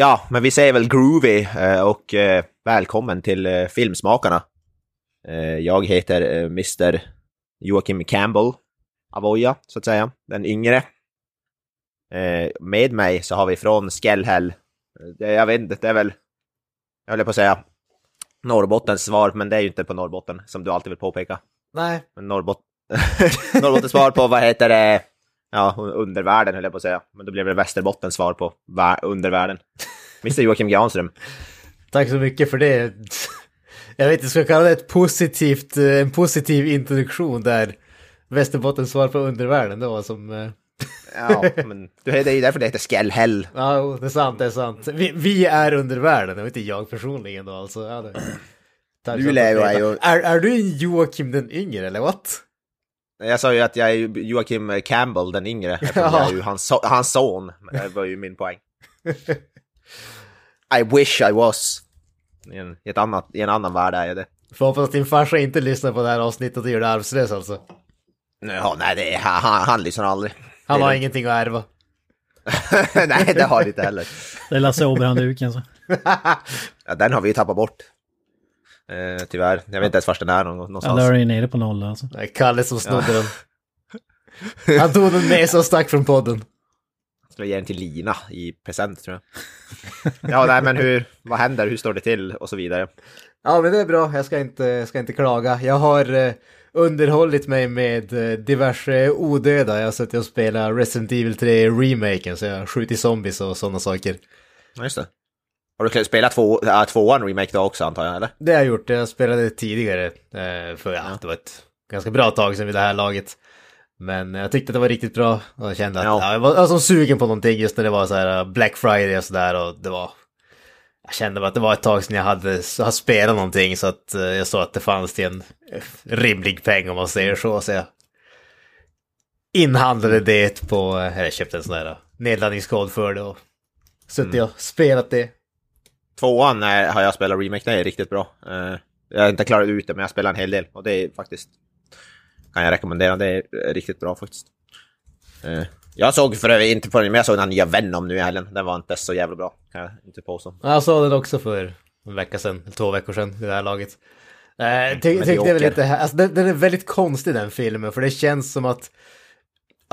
Ja, men vi säger väl groovy eh, och eh, välkommen till eh, Filmsmakarna. Jag heter Mr Joakim Campbell Avoya, så att säga, den yngre. Med mig så har vi från Skellhäll, jag vet inte, det är väl, jag höll på att säga Norrbottens svar, men det är ju inte på Norrbotten, som du alltid vill påpeka. Nej. Men Norrbot Norrbottens svar på, vad heter det, ja, undervärlden höll jag på att säga. Men då blev det Västerbottens svar på undervärlden. Mr Joakim Granström. Tack så mycket för det. Jag vet inte, ska jag kalla det ett positivt, eh, en positiv introduktion där Västerbottens svar på undervärlden, var som... Eh, ja, men det är ju därför det heter Skellhäll. Ja, det är sant, det är sant. Vi, vi är undervärlden, det var inte jag personligen då alltså. Ja, det... du lever ju... Är, är du Joakim den yngre eller what? Jag sa ju att jag är Joakim Campbell den yngre, eftersom jag är ju hans, so hans son. Det var ju min poäng. I wish I was. I en, i ett annat, I en annan värld är jag det. Får hoppas att din farsa inte lyssnar på det här avsnittet och gör dig arvslös alltså. Ja, nej, det är, han, han lyssnar aldrig. Han har det. ingenting att ärva. nej, det har han inte heller. Det är Lasse Åberg-handuken så. ja, den har vi ju tappat bort. Eh, tyvärr. Jag vet inte ens var den är någonstans. Ja, är nere på noll alltså. Det är Kalle som snodde ja. den. Han tog den med sig och stack från podden. Jag skulle ge den till Lina i present tror jag. ja, nej men hur, vad händer, hur står det till och så vidare. Ja, men det är bra. Jag ska inte, ska inte klaga. Jag har eh, underhållit mig med eh, diverse odöda. Jag har suttit och spelat Resident Evil 3 remaken, så jag har skjutit zombies och sådana saker. Ja, just det. Har du spelat två, äh, tvåan remake då också antar jag eller? Det har jag gjort, jag spelade tidigare. Eh, för ja, det var ett ganska bra tag sedan vid det här laget. Men jag tyckte det var riktigt bra och jag kände att ja. ja jag, var, så sugen på någonting just när det var så här uh, Black Friday och sådär och det var... Jag kände att det var ett tag sedan jag hade, hade spelat någonting så att uh, jag såg att det fanns till en uh, rimlig peng om man säger så. Så jag inhandlade det på, eller köpte en sån här nedladdningskod för det och suttit mm. och spelat det. Tvåan är, har jag spelat remake, det är riktigt bra. Uh, jag har inte klarat ut det, men jag spelar en hel del och det är faktiskt... Kan jag rekommendera, det är riktigt bra faktiskt. Uh, jag såg för övrigt inte på den, men jag såg den nya Venom nu i helgen. Den var inte så jävla bra, kan jag inte påstå. Jag såg den också för en vecka sedan, två veckor sedan, i det här laget. Uh, ty tyckte väl lite, alltså den, den är väldigt konstig den filmen, för det känns som att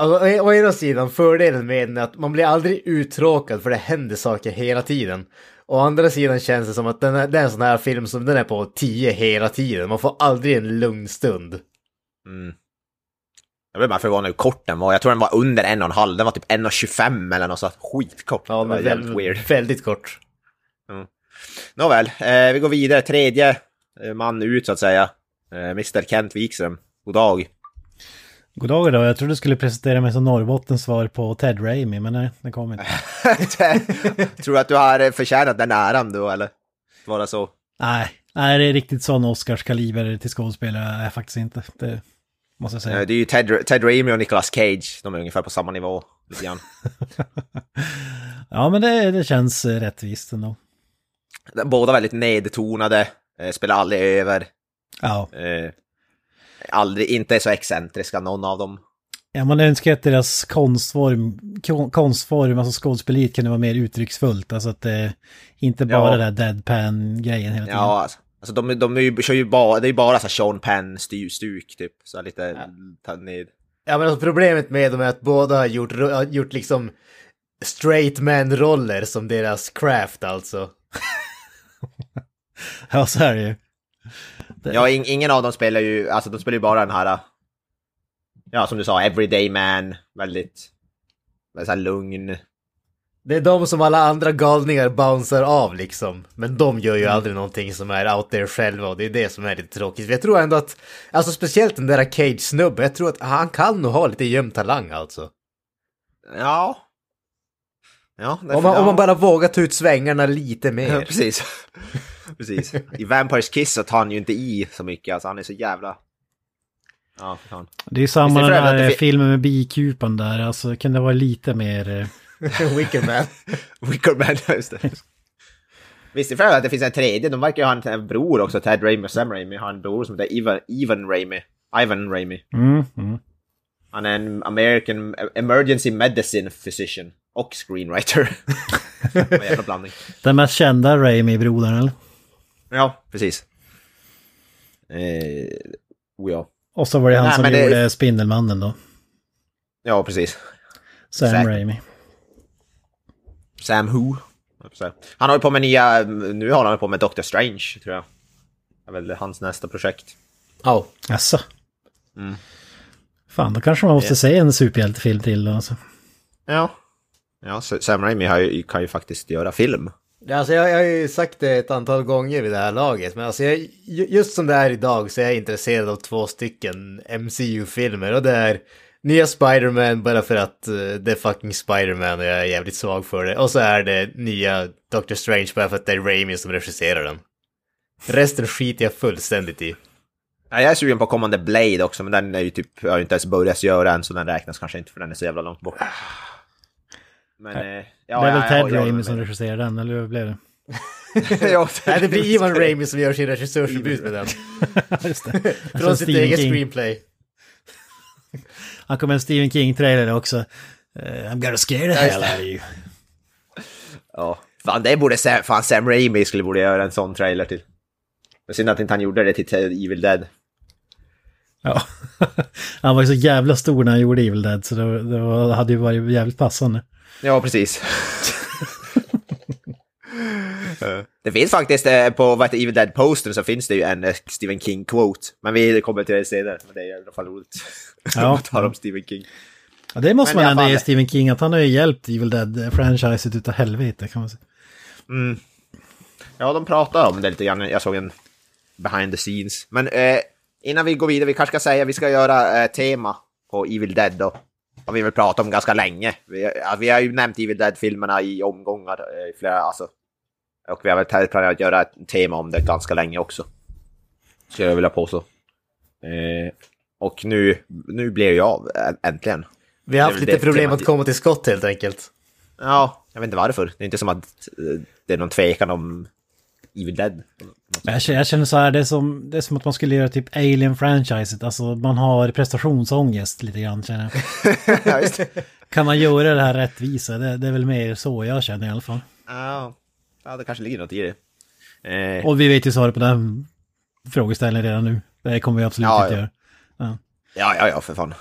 Alltså, å ena sidan, fördelen med den är att man blir aldrig uttråkad för det händer saker hela tiden. Å andra sidan känns det som att den är, det är en sån här film som den är på 10 hela tiden. Man får aldrig en lugn stund. Mm. Jag blev bara förvånad hur kort den var. Jag tror den var under en och en halv. Den var typ 1,25 eller något sånt. Skitkort. Ja, men väldigt, weird. väldigt kort. Mm. Nåväl, eh, vi går vidare. Tredje eh, man ut så att säga. Eh, Mr Kent Wikström. God dag. God dag då. Jag trodde du skulle presentera mig som Norrbottens svar på Ted Raimi, men nej, det kom inte. Tror du att du har förtjänat den äran då, eller? Vara så? Nej, nej, det är riktigt sån Oscars-kaliber till skådespelare är jag faktiskt inte. Det måste jag säga. Det är ju Ted, Ted Raimi och Nicolas Cage. De är ungefär på samma nivå, lite grann. ja, men det, det känns rättvist ändå. Båda väldigt nedtonade, eh, spelar aldrig över. Ja. Eh, aldrig, inte så excentriska någon av dem. Ja, man önskar att deras konstform, konstform, alltså skådespeleriet kunde vara mer uttrycksfullt. Alltså att det inte bara ja. det där deadpan-grejen hela tiden. Ja, alltså, alltså de, de, de kör ju bara, det är ju bara så Sean Penn-stuk typ. Så lite ja. ned. Ja, men alltså problemet med dem är att båda har gjort, gjort liksom straight man-roller som deras craft alltså. ja, så är det ju. Ja, in, ingen av dem spelar ju, alltså de spelar ju bara den här, ja som du sa, everyday man, väldigt, väldigt så här lugn. Det är de som alla andra galningar bouncear av liksom. Men de gör ju mm. aldrig någonting som är out there själva och det är det som är lite tråkigt. Jag tror ändå att, alltså speciellt den där Cage-snubben, jag tror att han kan nog ha lite gömd talang alltså. Ja, Ja, om, man, om man bara vågar ta ut svängarna lite mer. Ja, precis. Precis. I Vampires Kiss så tar han ju inte i så mycket, alltså han är så jävla... Ja, fan. Det är samma den där filmen med bikupan där, alltså kan det vara lite mer... Wickerman. Wickerman, just det. Visste du att det finns en tredje? De verkar ju ha en bror också, Ted Raimi och Sam Raimi har en bror som heter Ivan, Ivan Raimi. Ivan Raimi. Mm, mm. Han är en American Emergency Medicine Physician och screenwriter. Den mest kända Raimi-brodern eller? Ja, precis. Eh, oh ja. Och så var det han Nej, som gjorde det... Spindelmannen då. Ja, precis. Sam Säkert. Raimi. Sam Who. Han håller på med nya, nu håller han på med Doctor Strange tror jag. Det är väl hans nästa projekt. Ja. Oh. Jaså? Mm. Fan, då kanske man måste yeah. se en superhjältefilm till då alltså. Ja. Ja, Sam Raimi har ju, kan ju faktiskt göra film. Alltså jag, jag har ju sagt det ett antal gånger vid det här laget, men alltså jag, just som det är idag så är jag intresserad av två stycken MCU-filmer och det är nya Spiderman bara för att uh, det är fucking Spiderman och jag är jävligt svag för det. Och så är det nya Doctor Strange bara för att det är Raimi som regisserar den. Resten skiter jag fullständigt i. Ja, jag är sugen på kommande Blade också, men den är ju typ, jag har inte ens börjat göra än, så den räknas kanske inte för den är så jävla långt bort. Men, äh, ja, det är väl Ted Raimi som regisserar den, eller hur blev det? ja, Nej, det blir Ivan Raimi som gör sin regissörsdebut med den. Från alltså, sitt eget King. screenplay. Han kommer en Stephen King-trailer också. Uh, I'm gonna scare the hell out of you. Ja, fan det borde Sam, fan Sam Raimi skulle borde göra en sån trailer till. Men synd att inte han gjorde det till Evil Dead. Ja, han var ju så jävla stor när han gjorde Evil Dead så det, det var, hade ju varit jävligt passande. Ja, precis. det finns faktiskt eh, på vad Evil Dead-postern så finns det ju en eh, Stephen King-quote. Men vi kommer till det senare, men det är i alla fall roligt. Ja. att tala om Stephen King. Ja, det måste men man ändå ge Stephen King, att han har ju hjälpt Evil Dead-franchiset utav helvete kan man säga. Mm. Ja, de pratar om det lite grann. Jag såg en behind the scenes. Men eh, innan vi går vidare, vi kanske ska säga att vi ska göra eh, tema på Evil Dead då har vi väl pratat om ganska länge. Vi, vi har ju nämnt Evil Dead-filmerna i omgångar. Eh, I flera, alltså. Och vi har väl planerat att göra ett tema om det ganska länge också. Skulle jag vilja påstå. Eh, och nu, nu blev jag av, äntligen. Vi har haft lite problem att komma till skott helt enkelt. Ja, jag vet inte varför. Det är inte som att eh, det är någon tvekan om Evil Dead. Jag känner, så här, det är, som, det är som att man skulle göra typ Alien-franchiset. Alltså man har prestationsångest lite grann känner jag. ja, kan man göra det här rättvisa? Det, det, är väl mer så jag känner i alla fall. Ja, ja det kanske ligger något i det. Eh. Och vi vet ju svaret på den frågeställningen redan nu. Det kommer vi absolut ja, inte ja. göra. Ja. ja, ja, ja, för fan.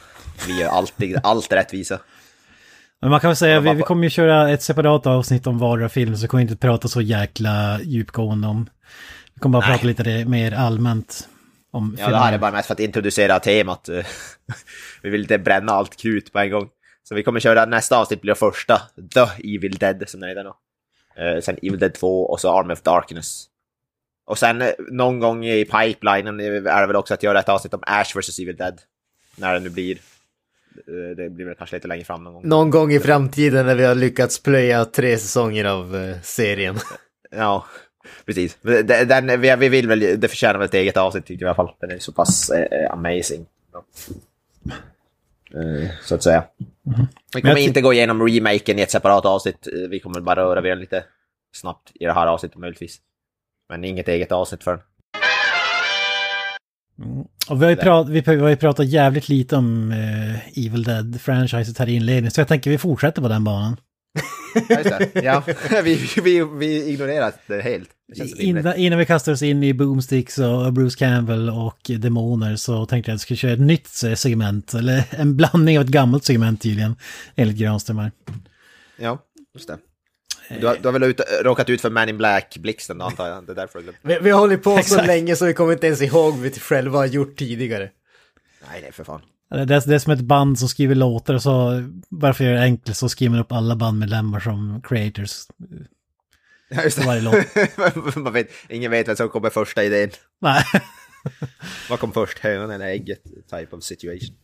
Vi gör alltid allt rättvisa. Men man kan väl säga, vi, vi kommer ju köra ett separat avsnitt om vardera film, så vi kommer inte prata så jäkla djupgående om... Vi kommer bara Nej. prata lite mer allmänt om Ja, det här är bara mest för att introducera temat. vi vill inte bränna allt krut på en gång. Så vi kommer köra, nästa avsnitt blir det första, The Evil Dead, som det är då. Uh, sen Evil Dead 2 och så Army of Darkness. Och sen eh, någon gång i pipelinen är det väl också att göra ett avsnitt om Ash vs Evil Dead. När det nu blir. Eh, det blir väl kanske lite längre fram någon gång. Någon gång i framtiden när vi har lyckats plöja tre säsonger av uh, serien. Ja, precis. Den, vi, vi vill väl, det förtjänar väl ett eget avsnitt tycker jag i alla fall. Den är så pass uh, amazing. Uh, så att säga. Mm. Vi kommer inte gå igenom remaken i ett separat avsnitt. Vi kommer bara röra vid den lite snabbt i det här avsnittet möjligtvis. Men inget eget avsnitt för den. Mm. Och vi har, ju prat, vi har ju pratat jävligt lite om uh, Evil Dead-franchiset här i inledningen, så jag tänker vi fortsätter på den banan. ja, just det. Ja, vi, vi, vi ignorerar det helt. Det innan, innan vi kastar oss in i Boomsticks och Bruce Campbell och demoner så tänkte jag att jag skulle köra ett nytt segment, eller en blandning av ett gammalt segment tydligen, enligt Granström Ja, just det. Du har, du har väl ut, råkat ut för Man in Black-blixten antar jag? Det är därför du vi, vi har hållit på så länge så vi kommer inte ens ihåg vad vi själva har gjort tidigare. Nej, nej för fan. Det är, det är som ett band som skriver låtar och så, bara för att göra det enkelt, så skriver man upp alla bandmedlemmar som creators. Ja, just det. Varje låt. man vet, ingen vet vem som kommer första idén. Nej. vad kom först, hönan eller ägget? Type of situation.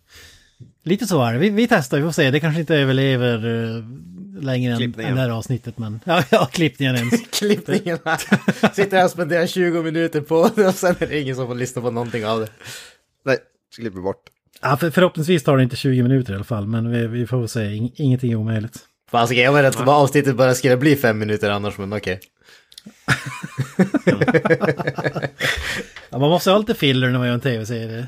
Lite så är det. Vi, vi testar, vi får se. Det kanske inte överlever uh, längre än, än det här avsnittet. Men ja, ja klippningen ens. klippningen. Sitter här och spenderar 20 minuter på det och sen är det ingen som får lyssna på någonting av det. Nej, klipper bort. Ja, för, förhoppningsvis tar det inte 20 minuter i alla fall, men vi, vi får se. In, ingenting är omöjligt. Fasiken, jag var rädd att avsnittet bara skulle bli fem minuter annars, men okej. ja, man måste ha lite filler när man gör en tv-serie.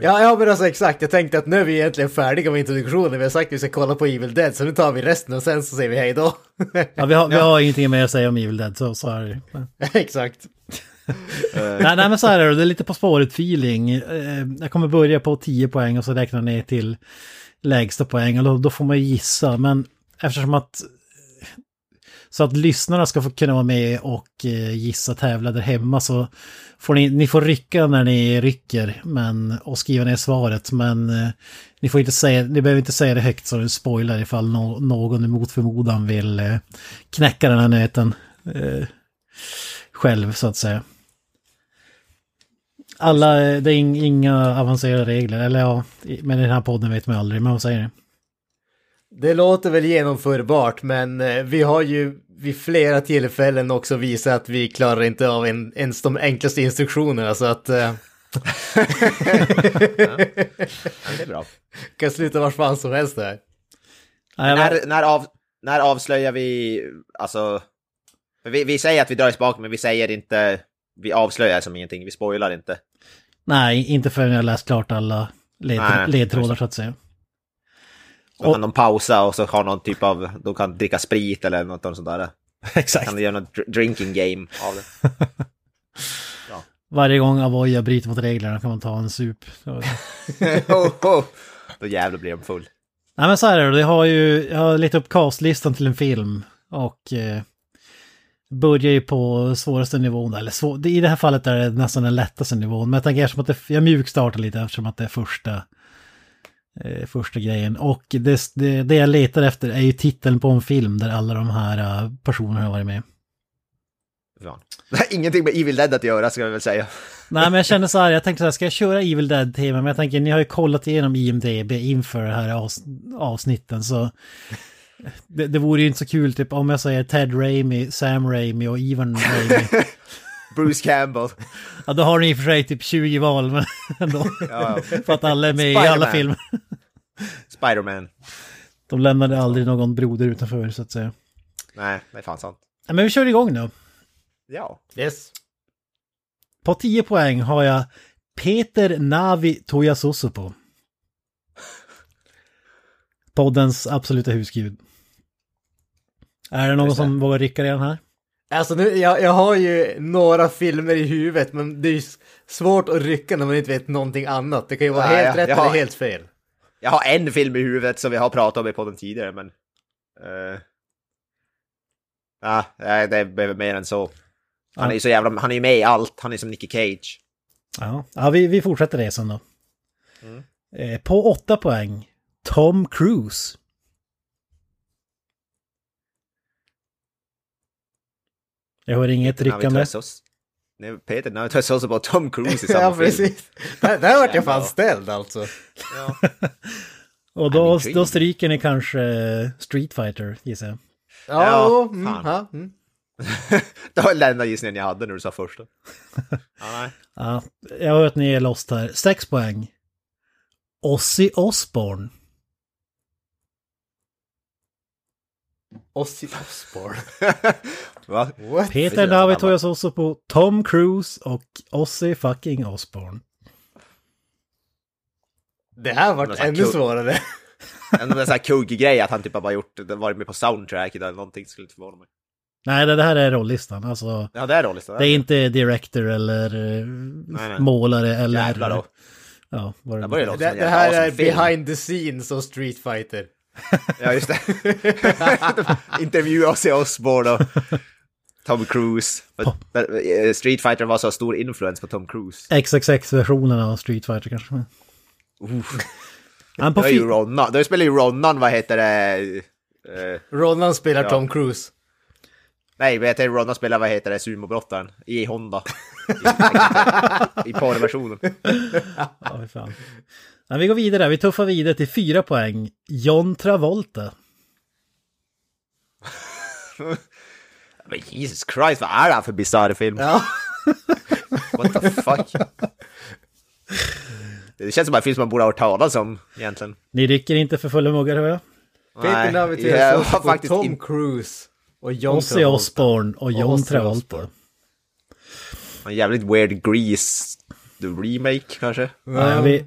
Ja, ja, men alltså exakt. Jag tänkte att nu är vi egentligen färdiga med introduktionen. Vi har sagt att vi ska kolla på Evil Dead, så nu tar vi resten och sen så säger vi hej då. ja, vi har, vi har ingenting mer att säga om Evil Dead, så, så är det Exakt. nej, nej, men så här är det. Det är lite På spåret-feeling. Eh, jag kommer börja på 10 poäng och så räknar ner till lägsta poäng. Och då, då får man gissa. Men eftersom att så att lyssnarna ska få kunna vara med och eh, gissa tävla där hemma så får ni, ni får rycka när ni rycker men, och skriva ner svaret. Men eh, ni får inte säga, ni behöver inte säga det högt så det spoilar ifall no, någon emot förmodan vill eh, knäcka den här nöten eh, själv så att säga. Alla, det är inga avancerade regler, eller ja, med den här podden vet man aldrig, men vad säger ni? Det låter väl genomförbart, men vi har ju vid flera tillfällen också visa att vi klarar inte av en, ens de enklaste instruktionerna så att... Uh... ja, det är bra. Kan sluta var fan som helst där. när, när, av, när avslöjar vi, alltså... Vi, vi säger att vi drar i spaken men vi säger inte, vi avslöjar som ingenting, vi spoilar inte. Nej, inte förrän jag läst klart alla led, Nej, ledtrådar så att säga. Då kan de pausa och så har någon typ av, de kan dricka sprit eller något sånt där. Exakt. Kan de göra något drinking game av det. ja. Varje gång Avoya bryter mot reglerna kan man ta en sup. oh, oh. Då jävlar blir de full. Nej men så här är det, jag har ju, jag har lite upp castlistan till en film och eh, börjar ju på svåraste nivån, eller svår, i det här fallet är det nästan den lättaste nivån, men jag tänker som att det, jag mjukstartar lite eftersom att det är första första grejen. Och det, det, det, jag letar efter är ju titeln på en film där alla de här uh, personerna har varit med. Ja. Det har ingenting med Evil Dead att göra ska jag väl säga. Nej men jag känner så här, jag tänkte så här, ska jag köra Evil Dead-tema? Men jag tänker, ni har ju kollat igenom IMDB inför det här avs avsnitten så... Det, det vore ju inte så kul typ om jag säger Ted Raimi, Sam Raimi och Ivan Raimi. Bruce Campbell. Ja, då har ni i och för sig typ 20 val, men ändå. Ja, För att alla är med i alla filmer. Spiderman. De lämnade aldrig någon broder utanför, så att säga. Nej, det är fan sant. Ja, men vi kör igång nu. Ja. Yes. På 10 poäng har jag Peter Navi Toyasusu på. Poddens absoluta husgud. Är det någon som vågar rycka redan här? Alltså nu, jag, jag har ju några filmer i huvudet men det är svårt att rycka när man inte vet någonting annat. Det kan ju vara Nej, helt rätt eller har, helt fel. Jag har en film i huvudet som vi har pratat om i podden tidigare men... Uh, ja, det behöver mer än så. Han är ju så jävla, han är ju med i allt, han är som Nicky Cage. Ja, ja vi, vi fortsätter resan då. Mm. Eh, på åtta poäng, Tom Cruise. Jag hör inget ryckande. Nej, Peter, när vi tar oss på Tom Cruise i samma ja, precis. Där, där vart jag fan ställd alltså. Ja. Och då, då stryker ni kanske Street Fighter, gissar jag. Ja, ja mm, ja, mm. det var den enda gissningen jag hade när du sa första. ja, nej. ja, jag hör att ni är lost här. Sex poäng. Ozzy Osbourne. Ozzy Osbourne. Va? What? Peter David tog oss också på Tom Cruise och Ozzy fucking Osbourne. Det här vart ännu svårare. En sån här kugg-grej att han typ har bara gjort, varit med på soundtracket eller någonting skulle inte förvåna mig. Nej, det, det här är rollistan. Alltså, ja, det är rollistan. Det är inte director eller nej, nej. målare eller... Jävlar då. Ja, vad det, det, det, det här är behind the scenes och Street Fighter ja, just det. Intervjua Ozzy Osbourne och Tom Cruise. Eh, Street Fighter var så stor influens på Tom Cruise. XXX-versionen av Street Fighter kanske. Uh. Han på det, ju Ronan. det spelar ju Ronan, vad heter det? Uh, Ronan spelar ja. Tom Cruise. Nej, vad heter Ronan spelar, vad heter det, sumobrottaren i Honda. I, i porrversionen. ja, fan. Men vi går vidare, vi tuffar vidare till fyra poäng. John Travolta. Men Jesus Christ, vad är det här för bisarr film? Ja. What the fuck? Det känns som en film som man borde ha hört talas om egentligen. Ni rycker inte för fulla muggar hör jag. Peter har på faktiskt Tom in- Cruise och John Ozzy Travolta. Osbourne och John Ozzy Travolta. Osbourne. En jävligt weird Grease the remake kanske? Ja, vi,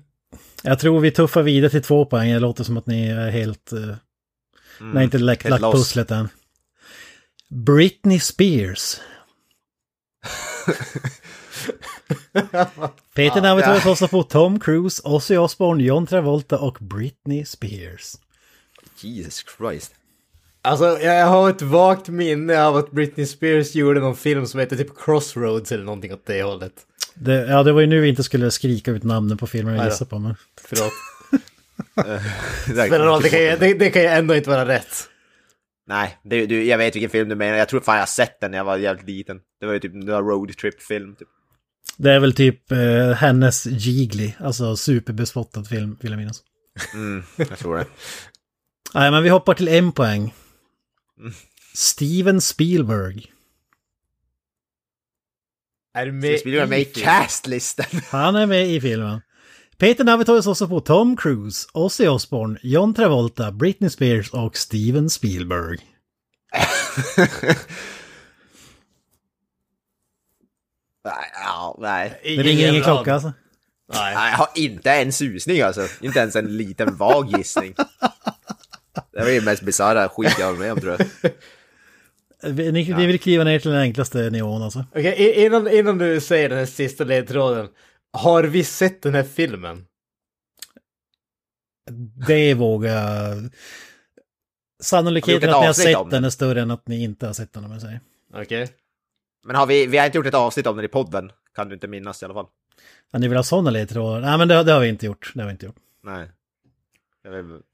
jag tror vi tuffar vidare till två poäng. Det låter som att ni är helt... Uh, nej, inte lagt, lagt pusslet än. Britney Spears. Peter Navitus också på Tom Cruise, Ozzy Osbourne, John Travolta och Britney Spears. Jesus Christ. Alltså, jag har ett vagt minne av att Britney Spears gjorde någon film som heter typ Crossroads eller någonting åt det hållet. Det, ja, det var ju nu vi inte skulle skrika ut namnen på filmer då. gissar på. Men... Förlåt. Det Spelar roll, det kan, ju, det, det kan ju ändå inte vara rätt. Nej, det, du, jag vet vilken film du menar. Jag tror fan jag har sett den när jag var jävligt liten. Det var ju typ en roadtrip-film. Typ. Det är väl typ eh, hennes Gigli, alltså superbespottad film, vill jag minnas. Mm, jag tror det. Nej, men vi hoppar till en poäng. Steven Spielberg. Är du med Spielberg med i castlistan. Han är med i filmen. Peter Navitorius också på Tom Cruise, Ozzy Osbourne, John Travolta, Britney Spears och Steven Spielberg. nej, ja, nej. Det ringer ingen klocka alltså. Nej. nej. Jag har inte en susning alltså. Inte ens en liten vag gissning. Det var ju mest bisarra skit jag var med om tror jag. Ni, ni vill kliva ner till den enklaste nivån alltså. Okej, i- innan, innan du säger den här sista ledtråden. Har vi sett den här filmen? Det vågar jag... Sannolikheten att ni har sett den är större än att ni inte har sett den om jag säger. Okej. Men har vi, vi har inte gjort ett avsnitt om den i podden. Kan du inte minnas i alla fall. Ja, ni vill ha sådana ledtrådar? Nej men det, det har vi inte gjort. Det har vi inte gjort. Nej.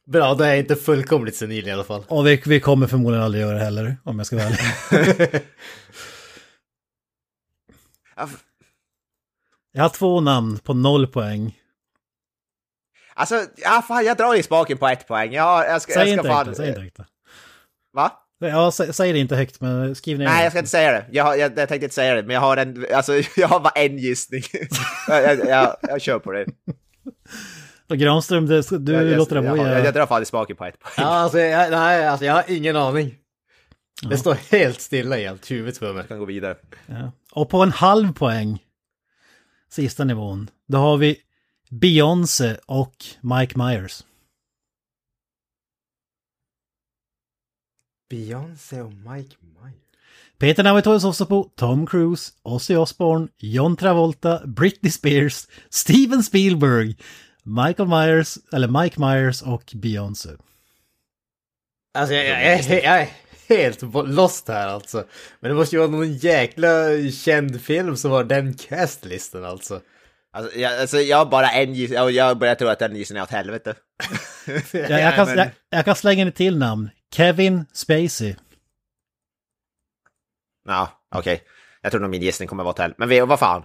Bra, då är jag inte fullkomligt senil i alla fall. Och vi, vi kommer förmodligen aldrig göra det heller, om jag ska vara ärlig. Ja, Jag har två namn på noll poäng. Alltså, ja, fan, jag drar i spaken på ett poäng. Jag, jag ska, Säg jag ska inte fan... högt det, säg inte högt. Va? Ja, sä, säg det inte högt, men skriv ner Nej, jag ska inte säga det. Jag, har- jag, jag tänkte inte säga det, men jag har en, alltså, jag har bara en gissning. jag, jag, jag, jag kör på det. Och Granström, det, du jag, jag, låter det jag, vara. jag, jag drar fan i spaken på ett poäng. Ja, alltså, jag, nej, alltså jag har ingen aning. Det står helt stilla i allt huvudet för mig. Jag kan gå vidare. Ja. Och på en halv poäng, sista nivån, då har vi Beyoncé och Mike Myers. Beyoncé och Mike Myers. Peter Navitorius också på Tom Cruise, Ozzy Osbourne, John Travolta, Britney Spears, Steven Spielberg, Michael Myers, eller Mike Myers och Beyoncé. Alltså jag, jag, jag, jag är helt lost här alltså. Men det måste ju vara någon jäkla känd film som har den castlistan alltså. Alltså, jag, alltså, jag har bara en gissning, jag, jag börjar tro att den gissningen är åt helvete. Jag, jag, kan, jag, jag kan slänga ett till namn. Kevin Spacey. Ja, okej. Jag tror nog min gissning kommer vara åt helvete. Men vi, vad fan.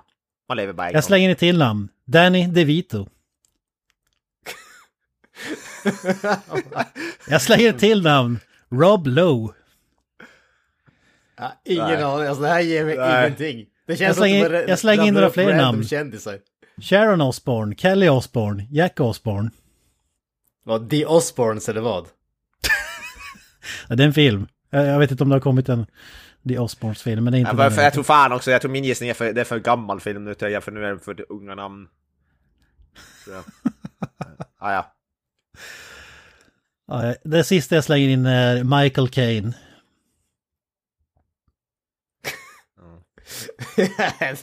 Man lever bara en Jag gång. slänger ett till namn. Danny DeVito. Jag slänger till namn. Rob Lowe. Ja, ingen Nej. aning, alltså det här ger mig Nej. ingenting. Det känns Jag slänger- jag in några fler namn. kändisar. Sharon Osbourne, Kelly Osbourne, Jack Osbourne. Vad, The Osbournes eller vad? Ja, det är en film. Jag, vet inte om det har kommit en The Osbournes film, men det är inte Ja, den för, jag tror fan också, jag tror min gissning är för, det är för gammal film nu till jag, för nu är det för unga namn. Jag. ah, ja. Ja, det sista jag slänger in är Michael Caine.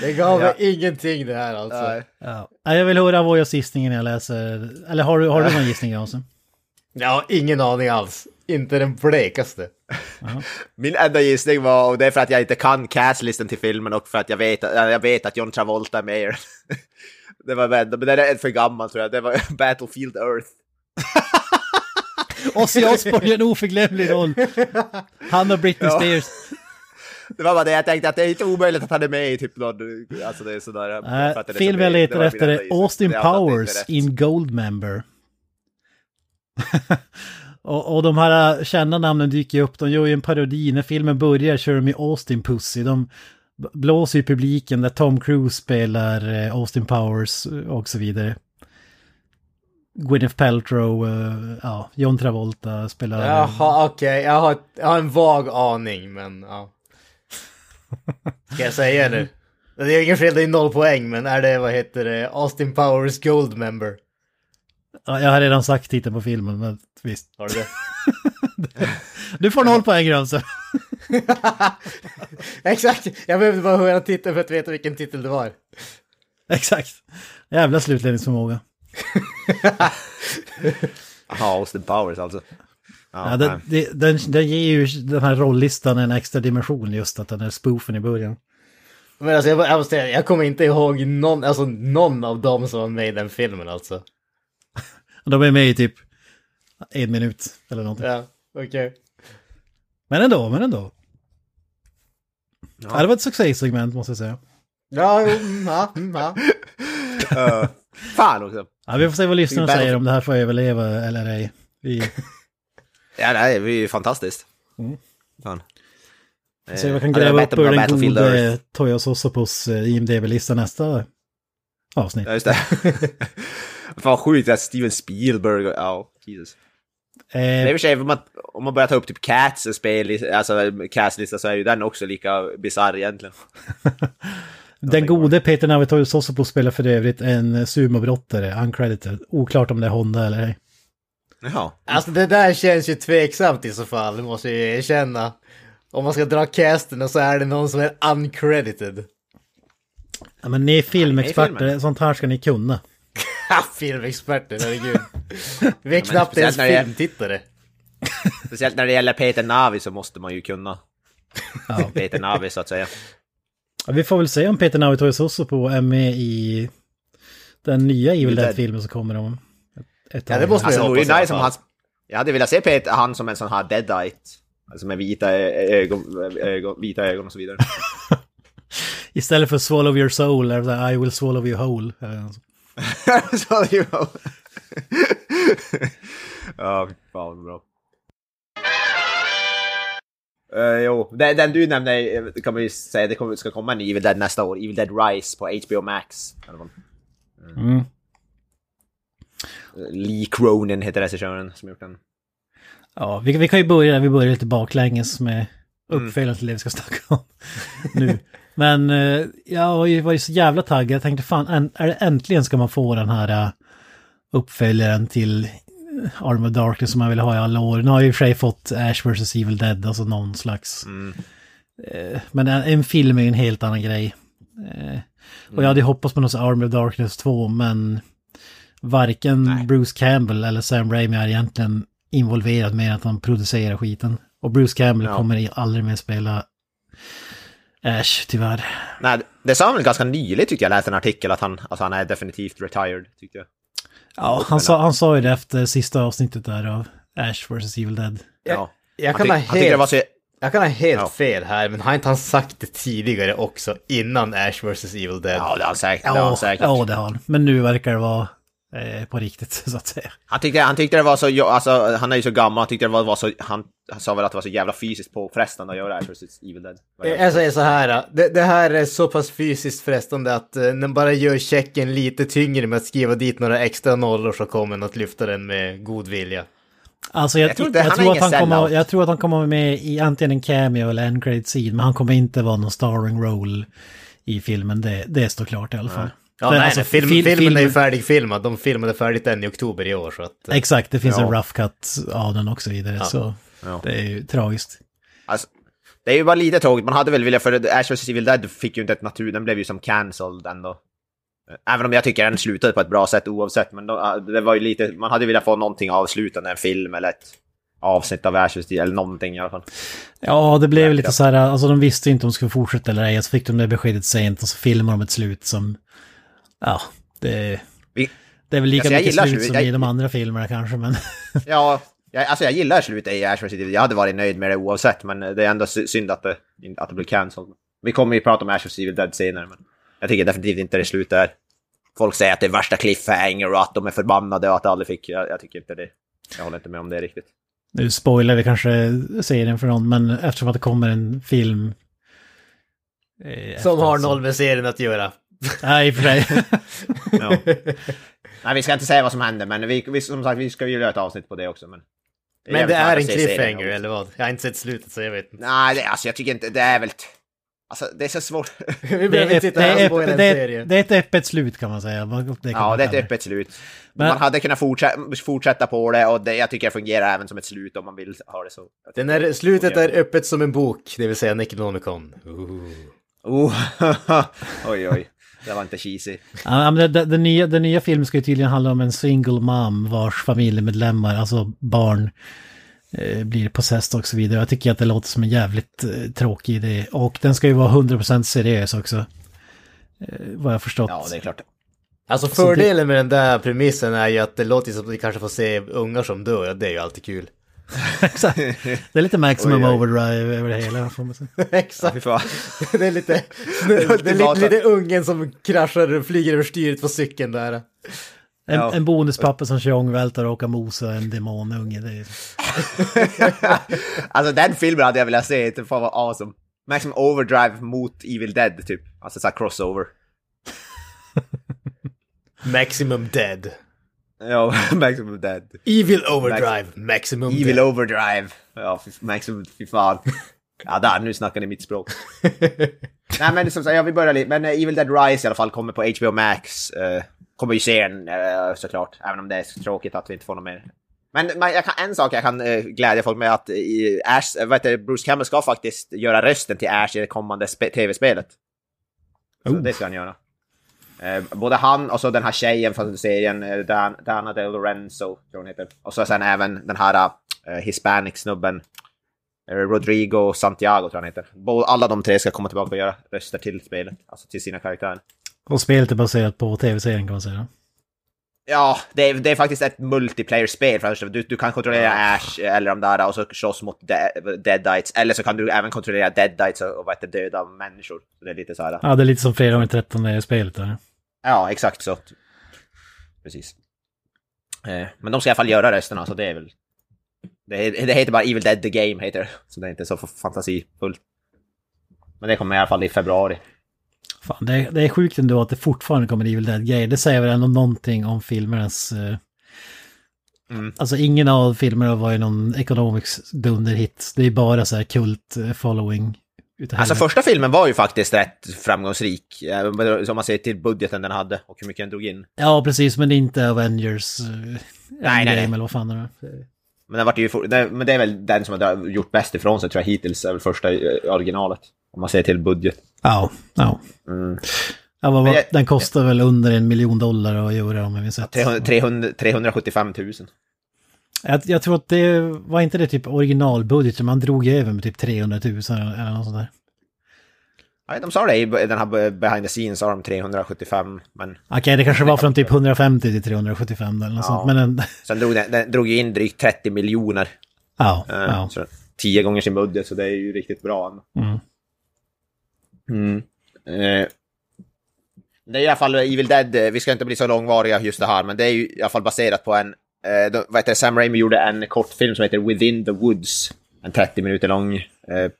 det gav mig Ja. ingenting det här alltså. Nej. Ja. Ja, Jag vill höra Vojas gissning när jag läser. Eller har du, har du någon gissning Jansson? Jag har ingen aning alls. Inte den blekaste. Min enda gissning var, och det är för att jag inte kan castlisten till filmen och för att jag vet, äh, jag vet att John Travolta är med i den. Det var men men den är för gammal tror jag. Det var Battlefield Earth. Ozzy Osbourne gör en oförglömlig roll. Han och Britney Ja. Spears. Det var bara det jag tänkte att det är inte omöjligt att han är med i typ någon, alltså det är sådär. för Uh, att den är så film jag letar Det efter gissning. Austin Det Powers in Goldmember. Och, och de här kända namnen dyker upp, de gör ju en parodi. När filmen börjar kör de ju Austin Pussy. De blåser ju publiken där Tom Cruise spelar eh, Austin Powers och så vidare. Gwyneth Paltrow, uh, ja, John Travolta spelar... Jaha, okej, okay. jag, har, jag har en vag aning, men ja. Ska jag säga det? Det är ingen fel, det är noll poäng, men är det, vad heter det, Austin Powers Gold Member? Ja, jag har redan sagt titeln på filmen, men visst. Har du det? du får noll poäng, Grönse. Exakt, jag behövde bara höra titeln för att veta vilken titel det var. Exakt. Jävla slutledningsförmåga. Ja, Austin Powers alltså. Ja, ja den, den, den ger ju den här rolllistan en extra dimension just att den är spoofen i början. Men alltså jag, jag måste jag kommer inte ihåg någon, alltså någon av dem som var med i den filmen alltså. De är med i typ en minut eller någonting. Ja, okej. Okay. Men ändå, men ändå. Ja. ja det var ett succésegment måste jag säga. Ja, mm, ja, mm, ja. fan också. Ja, vi får se vad lyssnarna säger om det här får överleva eller ej. Vi... ja, det är ju fantastiskt. Mm. Fan. Så jag kan gräva upp ur den gode Toya Sosopos eh, IMDB-lista nästa avsnitt. Ja, just det. Fan sjukt att Steven Spielberg, ja, Jesus. Eh, är i och för sig, om man, om man börjar ta upp typ Cats spel, alltså Cats-lista så är ju den också lika bisarr egentligen. Den gode Peter Navitorius Sosopo spelar för övrigt en sumobrottare, uncredited. Oklart om det är Honda eller ej. Jaha. Alltså det där känns ju tveksamt i så fall, måste jag erkänna. Om man ska dra casten och så är det någon som är uncredited. Ja men ni är filmexperter, ja, sånt här ska ni kunna. filmexperter, herregud. Vi är knappt ens filmtittare. Speciellt när det gäller Peter Navi så måste man ju kunna. Ja. Peter Navi så att säga. Ja, vi får väl se om Peter Navi på är med i den nya Evil Dead-filmen som kommer om ett Ja, det måste alltså, vi hoppas nice om han, Jag hade velat se Peter, han som en sån här deadite. Alltså med vita ögon, ögon, vita ögon och så vidare. Istället för swallow your soul, eller I will swallow you whole. swallow you whole. ja, fan bra. Uh, jo, den, den, du nämnde eh, kan man ju säga, det kommer, ska komma en Evil Dead nästa år. Evil Dead Rise på HBO Max. Mm. Mm. Lee Cronin heter regissören som gjort den. Ja, vi, vi kan ju börja, vi börjar lite baklänges med mm. uppföljaren till det vi ska snacka om nu. Men jag var ju, så jävla taggad, jag tänkte fan, är det äntligen ska man få den här uppföljaren till Arm of Darkness som man vill ha i alla år. Nu har jag i och för sig fått Ash vs. Evil Dead, alltså någon slags... Mm. Eh, men en, en, film är ju en helt annan grej. Eh, och jag hade hoppats på något Arm of Darkness 2, men varken Nej. Bruce Campbell eller Sam Raimi är egentligen involverad med att de producerar skiten. Och Bruce Campbell ja. kommer aldrig mer spela Ash, tyvärr. Nej, det sa han väl ganska nyligt tyckte jag, läste en artikel att han, alltså han är definitivt retired, tyckte jag. Ja, han sa, han sa ju det efter sista avsnittet där av Ash vs. Evil Dead. Ja. Jag, kan ha helt, så... jag kan ha helt ja. fel här, men har inte han sagt det tidigare också, innan Ash vs. Evil Dead? Ja, det har han säkert. Ja, det har han, säkert. ja, det har han. Men nu verkar det vara på riktigt, så att säga. Han tyckte, han tyckte det var så, alltså, han är ju så gammal, han tyckte det var, var så, han, han sa väl att det var så jävla fysiskt påfrestande att göra Ash vs. Evil Dead. Jag säger så här, det, det, här är så pass fysiskt frestande att den bara gör checken lite tyngre med att skriva dit några extra nollor så kommer den att lyfta den med god vilja. Alltså jag, jag, tror, jag, tror att han kommer, jag tror att han kommer med i antingen en cameo eller en credit scene, men han kommer inte vara någon starring role i filmen, det, det står klart i alla fall. Ja, nej, alltså, film, fil filmen film... är ju färdigfilmad. De filmade färdigt den i oktober i år. Så att, eh, Exakt, det finns ja. en rough cut av den också vidare. Ja. Så ja. det är ju tragiskt. Alltså, det är ju bara lite tråkigt. Man hade väl velat, för Ash vs. Civil Dead fick ju inte ett natur, den blev ju som cancelled ändå. Även om jag tycker den slutade på ett bra sätt oavsett, men då, det var ju lite, man hade velat få någonting avslutande, en film eller ett avsnitt av Ash vs. eller någonting i alla fall. Ja, det blev lite så här, alltså de visste inte om de skulle fortsätta eller ej, så fick de det beskedet sent och så filmade de ett slut som Ja, det, det är väl lika alltså, mycket slut som jag, i de andra filmerna kanske, men... ja, jag, alltså jag gillar slutet i Ash vs. Jag hade varit nöjd med det oavsett, men det är ändå synd att det, att det blir cancelled. Vi kommer ju prata om Ash vs. Evil Dead senare, men jag tycker definitivt inte det slut är. Folk säger att det är värsta cliffhanger och att de är förbannade och att det aldrig fick... Jag, jag tycker inte det. Jag håller inte med om det riktigt. Nu spoilar vi kanske serien för någon, men eftersom att det kommer en film... Eh, Som har noll med serien att göra. Nej, i och för sig. ja. Nej, vi ska inte säga vad som händer, men vi, vi, som sagt, vi ska ju göra ett avsnitt på det också. Men, men det är en cliffhanger, eller vad? Jag har inte sett slutet, så jag vet inte. Nej, det, alltså jag tycker inte, det är väl... Alltså det är så svårt. vi behöver inte sitta här och en serie. Det är ett öppet slut kan man säga. Det kan ja, det är ett öppet slut. Men, man hade kunnat fortsätta, fortsätta på det och det, jag tycker det fungerar även som ett slut om man vill ha det så. Det när slutet är öppet som en bok, det vill säga Necronomicon. Oh. oj, oj. Det var inte cheesy. Ja, men den, den, nya, den nya filmen ska ju tydligen handla om en single mom vars familjemedlemmar, alltså barn, eh, blir possessed och så vidare. Jag tycker att det låter som en jävligt eh, tråkig idé. Och den ska ju vara 100% seriös också. Eh, vad jag förstått. Ja, det är klart. Alltså fördelen med den där premissen är ju att det låter som att vi kanske får se ungar som dör, det är ju alltid kul. Exakt. Det är lite maximum oj, oj. overdrive över det hela. Exakt. Ja, det är lite, det är lite, lite ungen som kraschar och flyger över styret på cykeln där. En, ja. en bonuspappa som kör ångvältar och åker mosa en demonunge. Det är... alltså den filmen hade jag velat se, det fan var awesome. Maximum overdrive mot Evil Dead typ. Alltså såhär crossover. Maximum Dead. Ja, Maximum Dead. Evil Overdrive, Max Maximum Evil Dead. Overdrive. Ja, Maximum, fy fan. Ja, där, nu snackar ni mitt språk. Nej, men som sagt, ja, vi börjar lite. Men uh, Evil Dead Rise i alla fall kommer på HBO Max. Uh, kommer ju se den uh, såklart, även om det är tråkigt att vi inte får något mer. Men man, jag kan, en sak jag kan uh, glädja folk med att i Ash, uh, vet du, Bruce Campbell ska faktiskt göra rösten till Ash i det kommande tv-spelet. Så det ska han göra. Eh, både han och så den här tjejen från serien, eh, Dan, Dana Del Lorenzo, tror hon heter. Och så sen även den här eh, hispanic-snubben, Rodrigo Santiago tror han heter. Alla de tre ska komma tillbaka och göra röster till spelet, alltså till sina karaktärer. Och spelet är baserat på tv-serien kan man säga. Ja, det är, det är faktiskt ett multiplayer-spel. Du, du kan kontrollera Ash eller de där och så slåss mot de, Deadites. Eller så kan du även kontrollera Deadites och, och vad heter, döda människor. Så det är lite så här. Ja, det är lite som fredag den 13 spelet där. Ja, exakt så. Precis. Eh, men de ska i alla fall göra rösterna, så det är väl... Det, det heter bara Evil Dead The Game, heter det. Så det är inte så fantasifullt. Men det kommer i alla fall i februari. Fan, det, är, det är sjukt ändå att det fortfarande kommer Evil Dead-grejer. Det säger väl ändå någonting om filmernas... Uh... Mm. Alltså ingen av filmerna var ju någon ekonomisk dunderhit. Det är bara så här kult eh, following Alltså första filmen var ju faktiskt rätt framgångsrik. Om man ser till budgeten den hade och hur mycket den drog in. Ja, precis, men inte Avengers. Uh, nej, nej, nej. Eller vad fan är det? Men, den var ju, men det är väl den som har gjort bäst ifrån sig tror jag hittills, är väl första eh, originalet. Om man ser till budget. Ja, ja. Mm. ja vad, jag, den kostar väl under en miljon dollar att göra om jag minns rätt. 300, 375 000. Jag, jag, tror att det var inte det typ originalbudgeten, man drog över med typ 300 000 eller något sånt där. Nej, de sa det i den här behind the scenes, sa de 375, men... Okej, okay, det kanske var från typ 150 till 375 eller något ja. sånt, men... Den... Sen drog den, den drog ju in drygt 30 miljoner. Ja, uh, ja. Så tio gånger sin budget, så det är ju riktigt bra. Mm. Mm. Uh, det är i alla fall Evil Dead, vi ska inte bli så långvariga just det här, men det är ju i alla fall baserat på en Eh, då, vad heter Sam Raimi gjorde en kortfilm som heter Within the Woods. En 30 minuter lång, eh,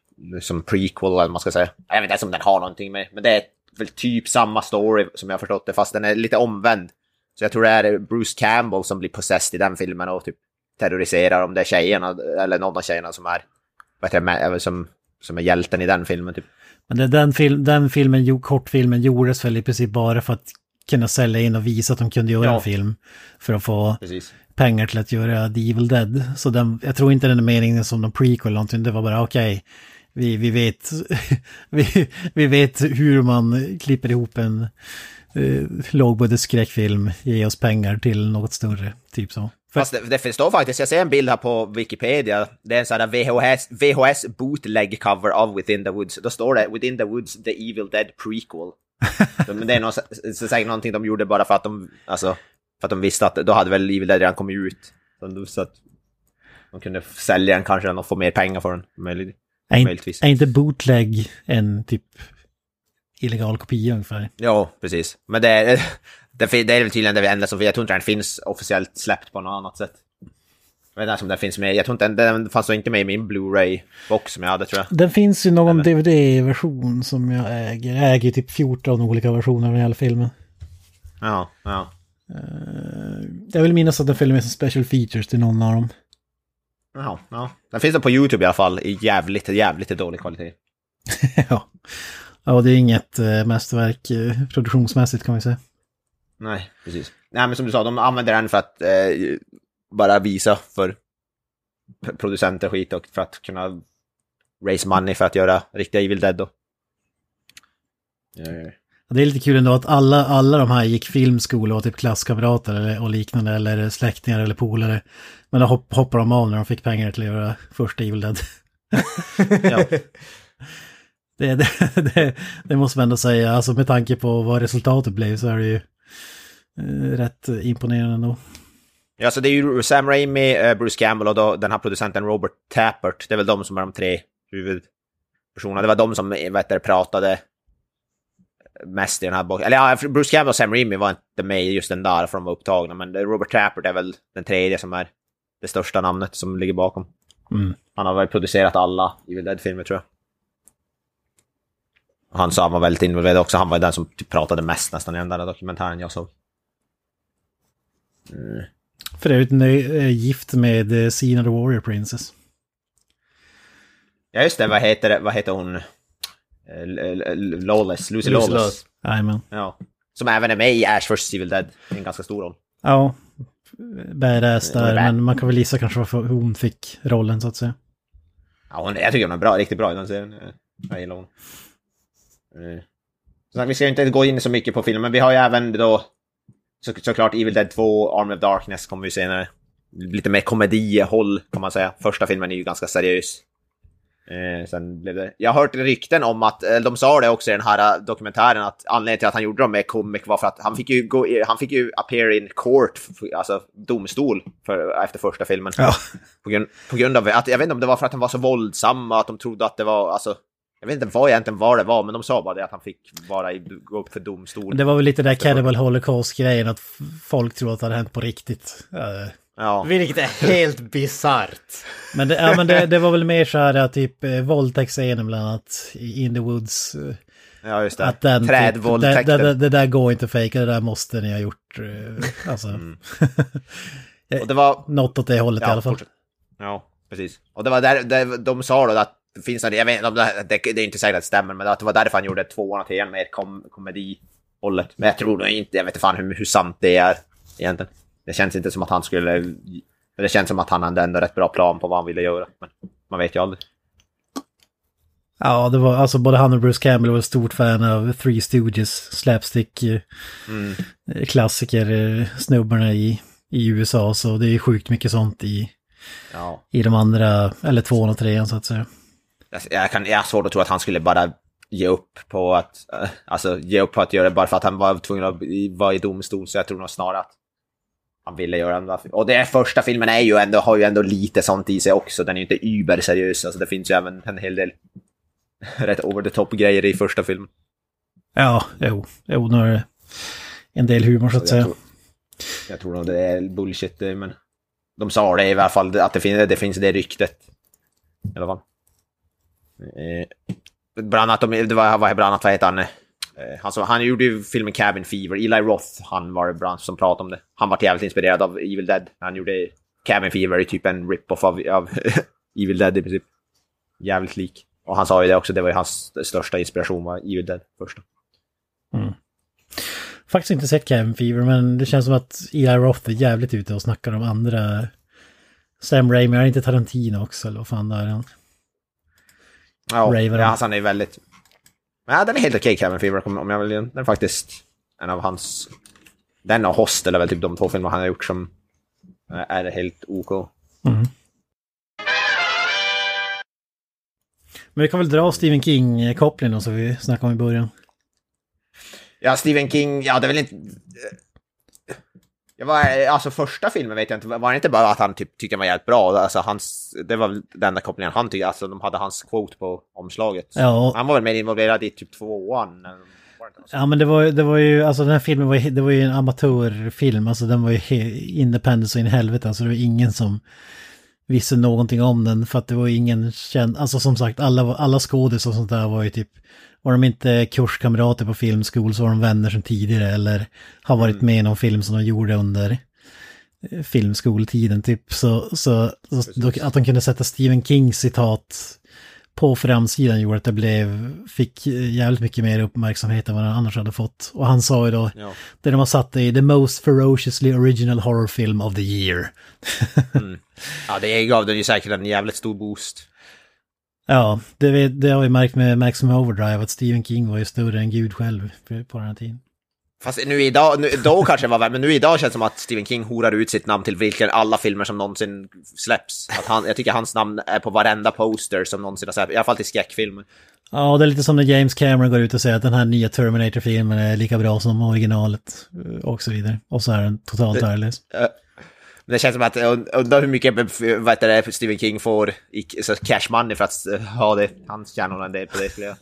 som prequel eller vad man ska säga. Jag vet inte ens om den har någonting med, men det är väl typ samma story som jag har förstått det, fast den är lite omvänd. Så jag tror det är Bruce Campbell som blir possessed i den filmen och typ terroriserar om det är tjejerna, eller någon av tjejerna som är, vad heter det, som, som är hjälten i den filmen typ. Men det, den, film, den filmen, kortfilmen gjordes väl i princip bara för att kunna sälja in och visa att de kunde göra ja. en film. För att få Precis pengar till att göra The Evil Dead. Så den, jag tror inte den är meningen som någon prequel eller någonting, det var bara okej. Okay, vi, vi, vet, vi, vi vet hur man klipper ihop en eh, lågbudget skräckfilm, ge oss pengar till något större, typ så. Fast det, det står faktiskt, jag ser en bild här på Wikipedia, det är en sån här VHS, VHS bootleg cover of Within the Woods. Då står det Within the Woods, The Evil Dead Prequel. Men det är någon, så säkert någonting de gjorde bara för att de, alltså, för att de visste att då hade väl Evil Dead redan kommit ut. Så att de kunde sälja den kanske och få mer pengar för den. Är, möjligtvis. Är inte bootleg en typ illegal kopia ungefär? Ja, precis. Men det är, det, det är väl tydligen det enda som, jag tror inte den finns officiellt släppt på något annat sätt. Jag vet inte om den finns med. Jag tror inte den, den fanns inte med i min Blu-ray-box som jag hade tror jag. Den finns ju någon DVD-version som jag äger. Jag äger typ 14 olika versioner av hela filmen. Ja, ja. Uh, jag vill minnas att den följer med som special features till någon av dem. Ja, ja. Den finns på YouTube i alla fall i jävligt, jävligt dålig kvalitet. ja. ja, det är inget uh, mästerverk uh, produktionsmässigt kan vi säga. Nej, precis. Nej, men som du sa, de använder den för att eh, bara visa för producenter skit och för att kunna raise money för att göra riktiga Evil Dead då. Ja, det är lite kul ändå att alla, alla de här gick filmskola och typ klasskamrater eller, och liknande eller släktingar eller polare. Men då hopp, hoppar de av när de fick pengar till att göra första Evil Dead. ja. det, det, det, det, måste man ändå säga, alltså med tanke på vad resultatet blev så är det ju eh, rätt imponerande ändå. Ja, så det är ju Sam Raimi, eh, Bruce Campbell och då den här producenten Robert Tappert. Det är väl de som är de tre huvudpersonerna. Det var de som vet du, pratade mest i den här boken. Eller ja, Bruce Campbell och Sam Raimi var inte med just den där för de var upptagna. Men Robert Tappert är väl den tredje som är det största namnet som ligger bakom. Mm. Han har väl producerat alla Evil Dead-filmer tror jag. Han sa han var väldigt involverad också. Han var den som typ pratade mest nästan i den där dokumentären jag såg. Mm. För övrigt är gift med eh, Sina the Warrior Princess. Ja just det, vad heter, vad heter hon? Eh, Lawless, Lucy, Lawless. Jajamän. Ja. Som även är med i Ash vs. Civil Dead. En ganska stor roll. Ja. Badass där, men man kan väl gissa kanske varför hon fick rollen så att säga. Ja, hon, jag tycker hon är bra, riktigt bra i den serien. Jag gillar hon. Så vi ska inte gå in så mycket på filmen, men vi har ju även då så, såklart Evil Dead 2, Army of Darkness kommer vi senare. Lite mer komedihåll kan man säga. Första filmen är ju ganska seriös. Eh, sen blev det... Jag har hört rykten om att, eh, de sa det också i den här eh, dokumentären, att anledningen till att han gjorde dem med comic var för att han fick ju, gå, han fick ju appear in court, alltså domstol, för, efter första filmen. Ja. På, grund, på grund av att, jag vet inte om det var för att han var så våldsam och att de trodde att det var, alltså, jag vet inte vad egentligen vad det var, men de sa bara det att han fick vara i, gå upp för domstol. Det var väl lite där Cannibal Holocaust-grejen, att folk tror att det hade hänt på riktigt. Ja. Vilket är helt bisarrt. Men, det, ja, men det, det, var väl mer så här typ eh, våldtäktsscenen bland annat i In the Woods. Eh, ja, just det. Att den, typ, Trädvåldtäkten. Det, det, det, där går inte att fejka, det där måste ni ha gjort. Eh, alltså. Mm. Och det var... Något åt det hållet ja, i alla fall. Fortsätt. Ja, precis. Och det var där, där de sa då att det finns, jag vet inte om det, det, det är inte säkert att det stämmer, men att det var därför han gjorde tvåan och trean mer kom, komedihållet. Men jag tror nog inte, jag vet inte fan hur, hur sant det är egentligen. Det känns inte som att han skulle... Det känns som att han hade ändå rätt bra plan på vad han ville göra. Men man vet ju aldrig. Ja, det var alltså både han och Bruce Campbell var ett stort fan av Three Stooges, slapstick, mm. klassiker, snubbarna i, i USA. Så det är sjukt mycket sånt i, ja. i de andra, eller tvåan och trean så att säga. Jag, kan, jag har svårt att tro att han skulle bara ge upp på att, alltså ge upp på att göra det bara för att han var tvungen att vara i domstol. Så jag tror nog snarare att han ville göra en Och det första filmen är ju ändå, har ju ändå lite sånt i sig också. Den är ju inte überseriös. Alltså det finns ju även en hel del rätt over the top grejer i första filmen. Ja, jo, jo nu är det en del humor så att säga. Tror, jag tror nog det är bullshit, men de sa det i alla fall, att det finns det, finns det ryktet. I alla fall. Eh, bland annat, det var, bland annat, vad heter han? Eh, han, som, han gjorde ju filmen Cabin Fever. Eli Roth, han var det som pratade om det. Han var jävligt inspirerad av Evil Dead. Han gjorde Cabin Fever, typ en rip-off av, av Evil Dead i princip. Jävligt lik. Och han sa ju det också, det var ju hans största inspiration var Evil Dead första. Mm. Faktiskt inte sett Cabin Fever, men det känns som att Eli Roth är jävligt ute och snackar om andra... Sam Raimi, är inte Tarantino också, eller vad fan det är han? Ja, ja alltså han är väldigt... Ja, den är helt okej, okay, Cabin Fever, om jag vill. Den är faktiskt en av hans... Den och Hostel är väl typ de två filmer han har gjort som är helt OK. Mm. Men vi kan väl dra Stephen King-kopplingen som vi snackade om i början. Ja, Stephen King, ja det är väl inte... Jag var, alltså första filmen vet jag inte, var det inte bara att han typ, tyckte den var jävligt bra? Alltså hans, det var väl den enda kopplingen han tyckte, alltså de hade hans quote på omslaget. Ja. Han var väl mer involverad i typ tvåan? Ja men det var, det var ju, alltså den här filmen var, det var ju en amatörfilm, alltså den var ju independent så in i helvete, alltså det var ingen som visste någonting om den för att det var ingen känd, alltså som sagt alla, alla skådisar och sånt där var ju typ, var de inte kurskamrater på filmskol så var de vänner sedan tidigare eller har varit med i någon film som de gjorde under eh, filmskoltiden typ. Så, så, så att de kunde sätta Stephen Kings citat på framsidan gjorde att det blev, fick jävligt mycket mer uppmärksamhet än vad den annars hade fått. Och han sa ju då, Ja. det de har satt i the most ferociously original horror film of the year. Ja, det gav den ju säkert en jävligt stor boost. Ja, det, det har vi märkt med Maximum Overdrive att Stephen King var ju större än Gud själv på- den här tiden. Fast nu idag, nu, då kanske det var värre, men nu idag känns det som att Stephen King horar ut sitt namn till vilken alla filmer som någonsin släpps. Att han, jag tycker hans namn är på varenda poster som någonsin har släppts, i alla fall till skräckfilmer. Ja, det är lite som när James Cameron går ut och säger att den här nya Terminator-filmen är lika bra som originalet eh, och så vidare. Och så är den totalt värdelös. Men det känns som att, und- undrar hur mycket vad heter det, Stephen King får i så cash money för att eh, ha det. Han tjänar en del på det skulle jag.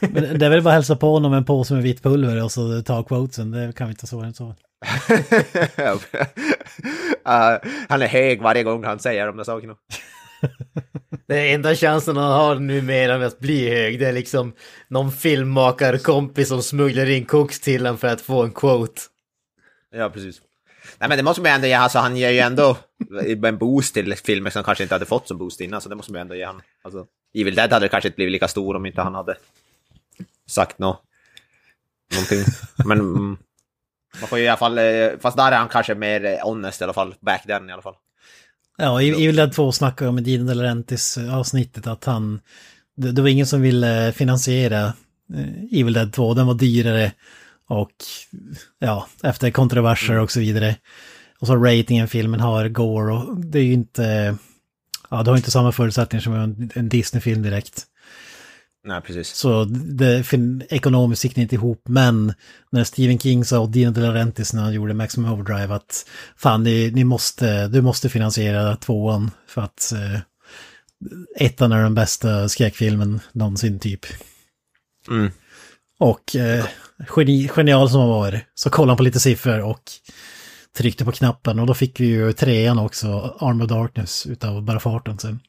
Men det är väl bara att hälsa på honom en påse med vitt pulver och så ta quotesen. Det kan vi inte svårare än så. Eh, han är hög varje gång han säger de där sakerna. Det enda chansen han har numera med att bli hög, det är liksom någon filmmakarkompis som smugglar in koks till honom för att få en quote. Ja, precis. Nej men det måste man ju ändå ge, alltså han ger ju ändå en boost till filmer som kanske inte hade fått som boost innan, så det måste man ju ändå ge han. Alltså, Evil Dead hade kanske inte blivit lika stor om inte han hade sagt nå någonting. Men mm, man får ju i alla fall, eh, fast där är han kanske mer eh, honest i alla fall, back then i alla fall. Ja, i Evil Dead 2 snackade jag med Dino Delarentis eh, avsnittet att han... Det, det var ingen som ville finansiera Evil Dead 2, den var dyrare och ja, efter kontroverser och så vidare. Och så ratingen filmen har går och det är ju inte... Ja, det har inte samma förutsättningar som en, en Disney-film direkt. Nej, precis. Så det, fin, ekonomiskt gick det inte ihop, men när Stephen King sa och Dino De Laurentiis när han gjorde Maximum Overdrive att fan, ni, ni måste, du måste finansiera tvåan för att eh, ettan är den bästa skräckfilmen någonsin typ. Mm. Och eh, geni, genial som han var, så kollade han på lite siffror och tryckte på knappen och då fick vi ju trean också, Arm of Darkness, utav bara farten sen.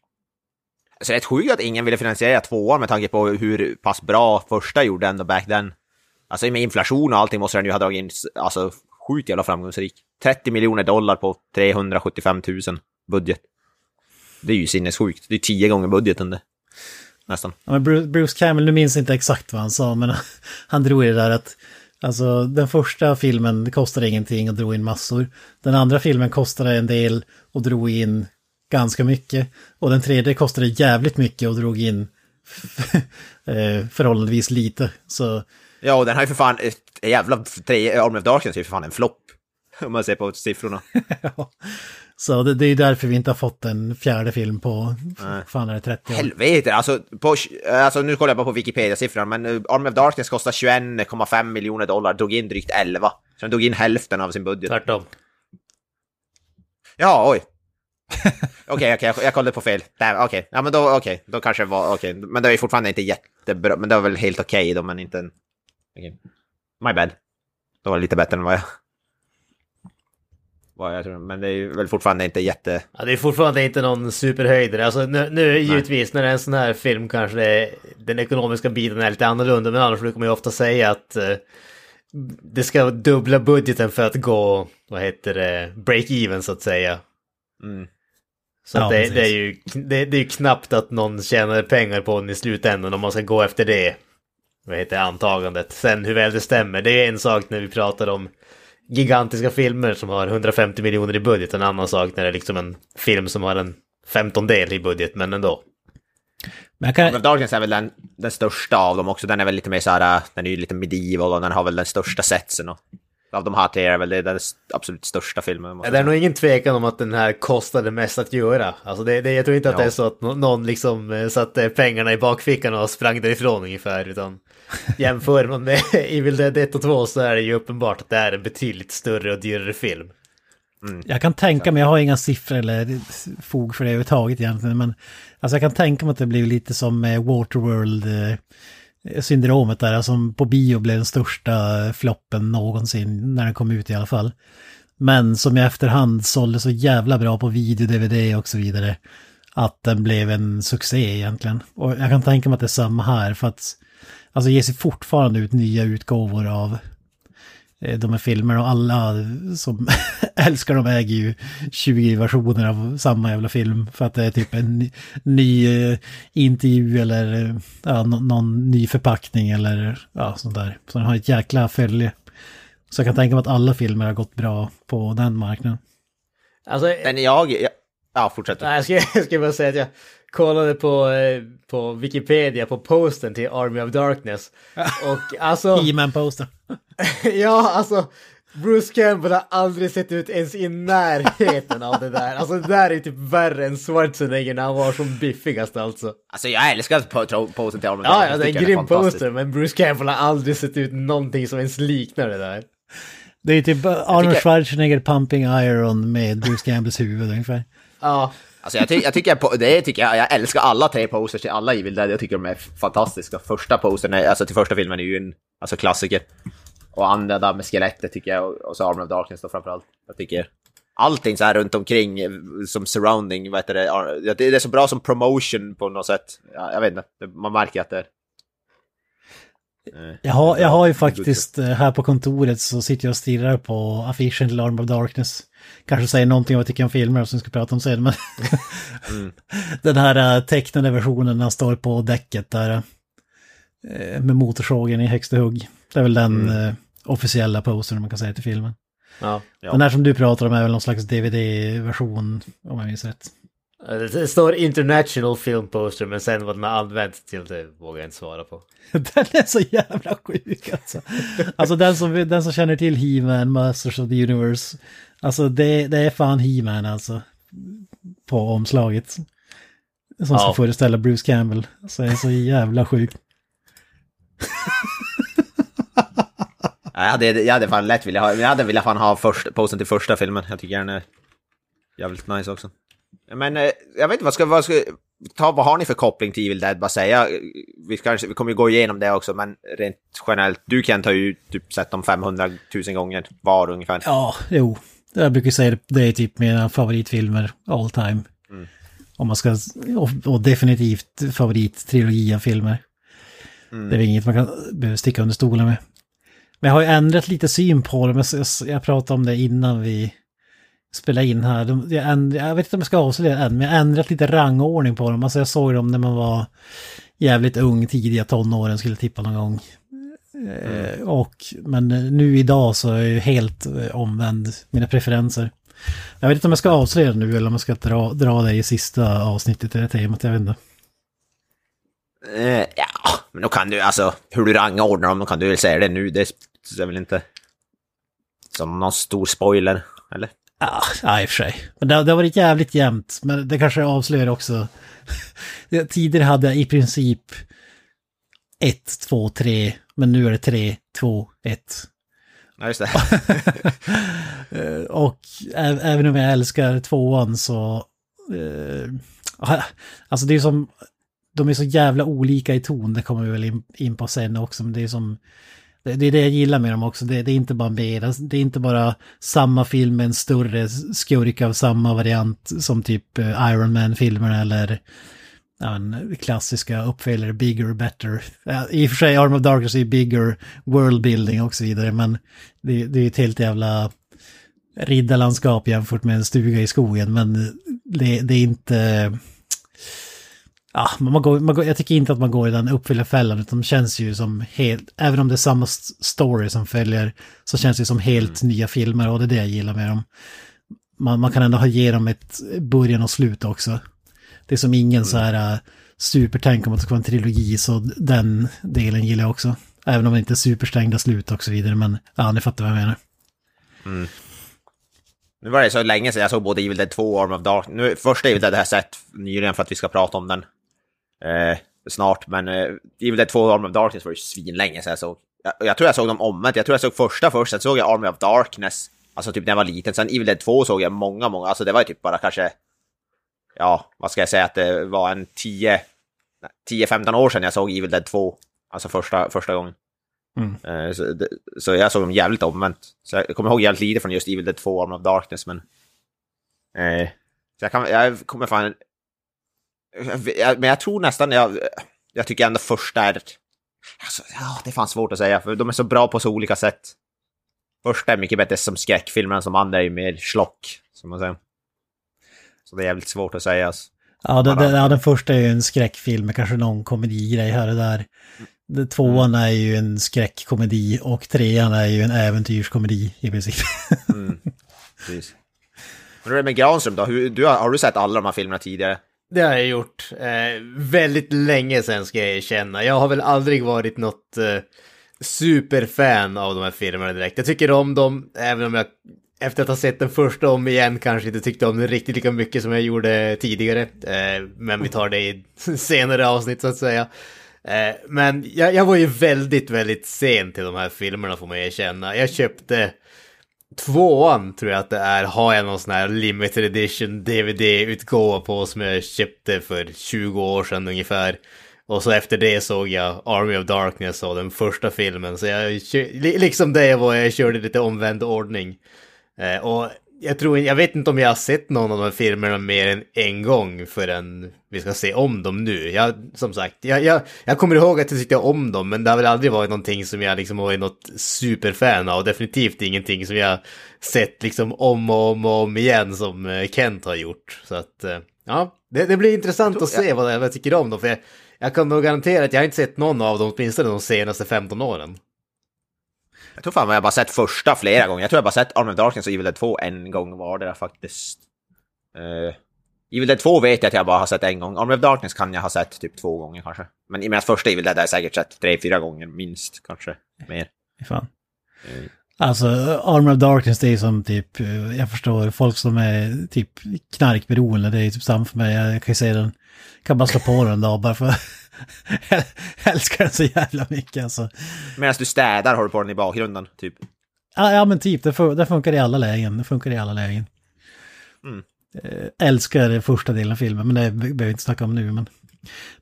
Så det är rätt sjukt att ingen ville finansiera tvåan med tanke på hur pass bra första gjorde ändå back then. Alltså med inflation och allting måste den ju ha dragit in, alltså sjukt jävla framgångsrik. 30 miljoner dollar på 375 000 budget. Det är ju sinnessjukt. Det är tio gånger budgeten det. Nästan. Ja, men Bruce, Bruce Campbell, nu minns inte exakt vad han sa, men han drog i det där att alltså, den första filmen kostade ingenting och drog in massor. Den andra filmen kostade en del och drog in ganska mycket. Och den tredje kostade jävligt mycket och drog in eh, förhållandevis lite. Så Ja, och den har ju för fan, jävla tre, Arm of Darkness är ju för fan en flopp. Om man ser på siffrorna. Ja. Så det, det är därför vi inte har fått en fjärde film på, Nej. fan är det 30 år? Helvete, alltså, på, alltså nu kollar jag bara på Wikipedia-siffran, men uh, Arm of Darkness kostar 21,5 miljoner dollar, drog in drygt 11. Så den drog in hälften av sin budget. Tvärtom. Ja, oj. Okej, okej, jag, jag kollade på fel. Okej, ja men då, okej, då kanske det var, okej. Men det är fortfarande inte jättebra, men det var väl helt okej då, men inte en... My bad. Det var lite bättre än vad jag... Men det är väl fortfarande inte jätte... Ja, det är fortfarande inte någon superhöjdare. Alltså nu, nu givetvis när det är en sån här film kanske det den ekonomiska biten är lite annorlunda. Men annars brukar man ju ofta säga att eh, det ska dubbla budgeten för att gå, vad heter det, break-even så att säga. Mm. Så Ja, att det, det är ju det, det är ju knappt att någon tjänar pengar på den i slutändan om man ska gå efter det. Vad heter det, antagandet. Sen hur väl det stämmer, det är en sak när vi pratar om gigantiska filmer som har 150 miljoner i budget. En annan sak när det är liksom en film som har en 15 del i budget, men ändå. Men kan, Darkness är väl den, den största av dem också. Den är väl lite mer såhär, äh, den är ju lite medieval och den har väl den största setsen. Och, av de här tre är väl det den absolut största filmen. Det är nog ingen tvekan om att den här kostade mest att göra. Alltså det, det, jag tror inte att Ja. det är så att nå- någon liksom eh, satte pengarna i bakfickan och sprang därifrån ungefär. Utan jämför man med Evil Dead 1 och 2 så är det ju uppenbart att det är en betydligt större och dyrare film. Jag kan tänka mig, jag har inga siffror eller fog för det överhuvudtaget egentligen, men alltså jag kan tänka mig att det blir lite som med Waterworld, eh, syndromet där som på bio blev den största floppen någonsin när den kom ut i alla fall. Men som i efterhand sålde så jävla bra på video, DVD och så vidare. Att den blev en succé egentligen. Och jag kan tänka mig att det är samma här för att alltså ger sig fortfarande ut nya utgåvor av eh, de här filmerna och alla som älskar dem äger ju 20 versioner av samma jävla film för att det är typ en ny, ny uh, intervju eller uh, ja, någon, någon ny förpackning eller ja, sånt där. Så den har ett jäkla följe. Så jag kan tänka mig att alla filmer har gått bra på den marknaden. Alltså, den jag, jag ja, fortsätt. Nej, jag ska, jag ska bara säga att jag kollade på, eh, på Wikipedia på posten till Army of Darkness. Och alltså... He-Man-posten. ja, alltså. Bruce Campbell har aldrig sett ut ens i närheten av det där. Alltså det där är typ värre än Schwarzenegger när han var som biffigast alltså. Alltså jag älskar posten till Army Ja, ja det är en grym poster, men Bruce Campbell har aldrig sett ut någonting som ens liknar det där. Det är typ Arnold Schwarzenegger pumping iron med Bruce Campbells huvud ungefär. Ja. Alltså jag, ty jag tycker, det tycker jag, jag älskar alla tre posters till alla Evil Dead, jag tycker de är fantastiska. Första postern, alltså till första filmen är ju en alltså klassiker. Och andra där med skelettet tycker jag, och så Armor of Darkness då framförallt. Jag tycker allting så här runt omkring eh, som surrounding, vad heter det, det är så bra som promotion på något sätt. Jag vet inte, man märker att det är jag har, jag har ju faktiskt eh, här på kontoret så sitter jag och stirrar på affischen till Arm of Darkness. Kanske säger någonting om vad jag tycker om filmer som vi ska prata om sen. Men mm. den här uh, tecknade versionen när han står på däcket där uh, med motorsågen i högsta hugg. Det är väl den mm. officiella postern man kan säga till filmen. Ja, ja. Den här som du pratar om är väl någon slags DVD-version om jag minns rätt. Det står International Film Poster men sen vad den har använts till det vågar jag inte svara på. den är så jävla sjuk alltså. Alltså den som, den som känner till He-Man, Masters of the Universe. Alltså det, det är fan He-Man alltså. På omslaget. Som ska föreställa Bruce Campbell. Så det är så jävla sjukt. jag, hade, jag hade fan lätt velat ha, jag hade velat fan ha först, posten till första filmen. Jag tycker den är jävligt nice också. Men eh, jag vet inte, vad ska, vad ska, ta, vad har ni för koppling till Evil Dead? Bara säga, vi, kanske, vi kommer ju gå igenom det också, men rent generellt, du kan ta ju typ sett dem 500 000 gånger var ungefär. Ja, jo. Jag brukar säga det, det är typ mina favoritfilmer all time. Mm. Om man ska, och, och definitivt favorittrilogi av filmer. Mm. Det är inget man kan behöva sticka under stolen med. Men jag har ju ändrat lite syn på det, men jag, jag pratade om det innan vi spela in här. De, jag, änd, jag vet inte om jag ska avslöja än, men jag har ändrat lite rangordning på dem. Alltså jag såg dem när man var jävligt ung, tidiga tonåren, skulle tippa någon gång. Mm. Eh, och, men nu idag så är jag helt eh, omvänd mina preferenser. Jag vet inte om jag ska avslöja nu eller om jag ska dra, dra det i sista avsnittet i det temat, jag vet inte. Eh, ja, men då kan du, alltså hur du rangordnar dem, då kan du väl säga det nu. Det är väl inte som någon stor spoiler, eller? Ja, i och för sig. Men det, det har varit jävligt jämnt. Men det kanske avslöjar också. Tidigare hade jag i princip 1, 2, 3. Men nu är det 3, 2, 1. Ja, just det. och även om jag älskar tvåan så... Eh, alltså det är som... De är så jävla olika i ton, det kommer vi väl in, in på sen också. Men det är som det, det, är det jag gillar med dem också. Det, det är inte bara mer, alltså, det är inte bara samma film med en större skurk av samma variant som typ eh, Iron Man-filmerna eller ja, en klassiska uppföljare, bigger, better. I och för sig, Arm of Darkness är bigger, world building och så vidare, men det, det är ett helt jävla riddarlandskap jämfört med en stuga i skogen, men det, det är inte Ja, man går, man går, jag tycker inte att man går i den uppfyllarfällan, utan de känns ju som helt, även om det är samma story som följer, så känns det som helt mm. nya filmer och det är det jag gillar med dem. Man, man kan ändå ha ge dem ett början och slut också. Det är som ingen mm. så här uh, supertänk om att det ska vara en trilogi, så den delen gillar jag också. Även om det inte är superstängda slut och så vidare, men ja, ni fattar vad jag menar. Mm. Nu var det så länge sedan jag såg både Evil Dead 2 och Arm of Dark. Nu, första Evil Dead har jag sett nyligen för att vi ska prata om den eh, snart. Men eh, Evil Dead 2 Army of Darkness var ju svinlänge sedan jag såg. Jag, jag tror jag såg dem omvänt. Jag tror jag såg första först, sen såg jag Army of Darkness. Alltså typ när jag var liten. Sen Evil Dead 2 såg jag många, många. Alltså det var ju typ bara kanske... Ja, vad ska jag säga att det var en 10... 10-15 år sedan jag såg Evil Dead 2. Alltså första, första gången. Mm. Eh, så, det, så jag såg dem jävligt omvänt. Så jag kommer ihåg jävligt lite från just Evil Dead 2, Arm of Darkness, men... Eh, så jag, kan, jag kommer fan... Men jag tror nästan, jag, jag tycker ändå första är... Alltså, ja, det är fan svårt att säga, för de är så bra på så olika sätt. Första är mycket bättre som skräckfilm, än som andra är ju mer schlock, som man säger. Så det är jävligt svårt att säga. Alltså. Ja, det, det, ja, den första är ju en skräckfilm med kanske någon komedigrej här och där. Tvåan är ju en skräckkomedi och trean är ju en äventyrskomedi i princip. Mm. Precis. Men hur är det med Granström då? Hur, du har du sett alla de här filmerna tidigare? Det har jag gjort. Eh, väldigt länge sedan ska jag erkänna. Jag har väl aldrig varit något eh, superfan av de här filmerna direkt. Jag tycker om dem, även om jag efter att ha sett den första om igen kanske inte tyckte om den riktigt lika mycket som jag gjorde tidigare. Eh, men vi tar det i senare avsnitt så att säga. Eh, men jag, jag, var ju väldigt, väldigt sen till de här filmerna får man erkänna. Jag köpte tvåan tror jag att det är, har jag någon sån här limited edition DVD-utgåva på som jag köpte för 20 år sedan ungefär. Och så efter det såg jag Army of Darkness och den första filmen. Så jag, liksom det var jag körde lite omvänd ordning. Eh, och jag tror, jag vet inte om jag har sett någon av de här filmerna mer än en gång förrän vi ska se om dem nu. Jag, som sagt, jag, jag, jag kommer ihåg att jag tyckte om dem, men det har väl aldrig varit någonting som jag liksom varit något superfan av. Definitivt ingenting som jag sett liksom om och om och om igen som eh, Kent har gjort. Så att, eh, ja, det, det blir intressant tror, att se vad jag tycker om dem, för jag, jag kan nog garantera att jag inte sett någon av dem åtminstone de senaste 15 åren. Jag tror fan jag bara sett första flera gånger. Jag tror jag bara sett Arm of Darkness och Evil Dead 2 en gång var det där faktiskt. Uh, Evil Dead 2 vet jag att jag bara har sett en gång. Arm of Darkness kan jag ha sett typ två gånger kanske. Men medan första Evil Dead har jag säkert sett tre, fyra gånger minst kanske. Mer. Fan. Uh. Alltså, Armor of Darkness det är som typ, eh, jag förstår, folk som är typ knarkberoende, det är typ samma för mig. Jag kan ju säga den, kan bara slå på den då bara för älskar den så jävla mycket alltså. Medan du städar har du på den i bakgrunden, typ? Ja, ja men typ, det, fun det funkar i alla lägen. Det funkar i alla lägen. Mm. Äh, älskar första delen av filmen, men det behöver vi inte snacka om nu. Men,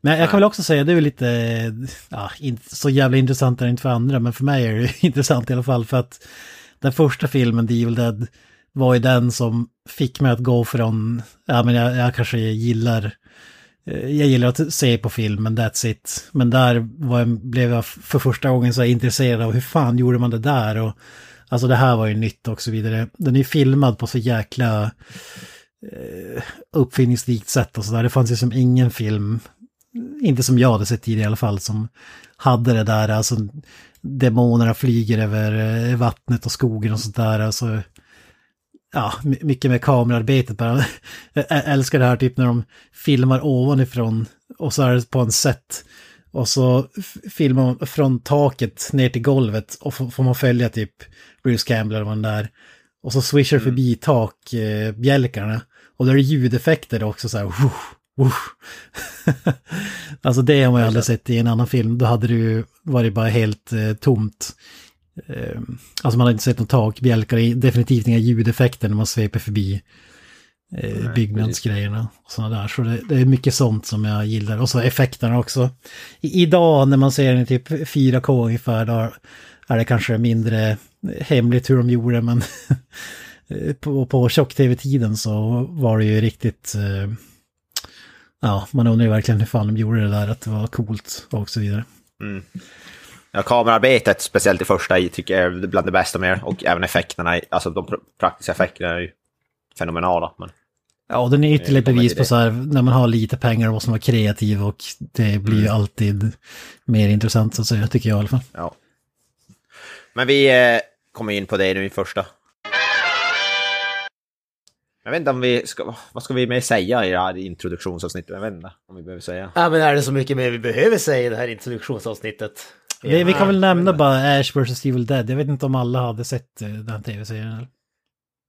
men jag kan väl också säga, det är väl lite, ja, inte så jävla intressant är det inte för andra, men för mig är det intressant i alla fall för att den första filmen, The Evil Dead, var ju den som fick mig att gå från, ja men jag, jag kanske gillar Eh, Eh, jag gillar att se på film, men that's it. Men där var jag, blev jag för första gången så intresserad av hur fan gjorde man det där? Och, alltså det här var ju nytt och så vidare. Den är filmad på så jäkla eh, uppfinningsrikt sätt och sådär. Det fanns ju som ingen film, inte som jag hade sett tidigare i alla fall, som hade det där, alltså demonerna flyger över eh, vattnet och skogen och sånt där. Alltså, ja, mycket med kamerarbetet bara. Jag älskar det här typ när de filmar ovanifrån och så är det på en set. Och så filmar man från taket ner till golvet och får man följa typ Bruce Campbell eller vad där. Och så swishar mm. förbi takbjälkarna. Och då är det ljudeffekter också så här. Woof, woof. alltså det har man ju aldrig sett i en annan film. Då hade det ju varit bara helt eh, tomt. Eh, alltså man har inte sett någon takbjälkar, definitivt inga ljudeffekter när man sveper förbi eh, byggnadsgrejerna. Och sådana där. Så det, det, är mycket sånt som jag gillar. Och så effekterna också. I, idag när man ser den i typ 4K ungefär, då är det kanske mindre hemligt hur de gjorde, men på, på tjock-tv-tiden så var det ju riktigt... Eh, ja, man undrar ju verkligen hur fan de gjorde det där, att det var coolt och så vidare. Mm. Ja, kamerarbetet, speciellt i första, tycker jag är bland det bästa med Och även effekterna, alltså de praktiska effekterna är ju fenomenala. Men... Ja, och den är ytterligare bevis på så här, när man har lite pengar måste man vara kreativ och det blir ju mm. alltid mer intressant så att säga, tycker jag i alla fall. Ja. Men vi eh, kommer in på det nu i första. Jag vet inte om vi ska, vad ska vi mer säga i det här introduktionsavsnittet? Jag vet inte om vi behöver säga. Ja, men är det så mycket mer vi behöver säga i det här introduktionsavsnittet? Vi, vi, kan väl nämna bara Ash vs. Evil Dead. Jag vet inte om alla hade sett eh, den tv-serien.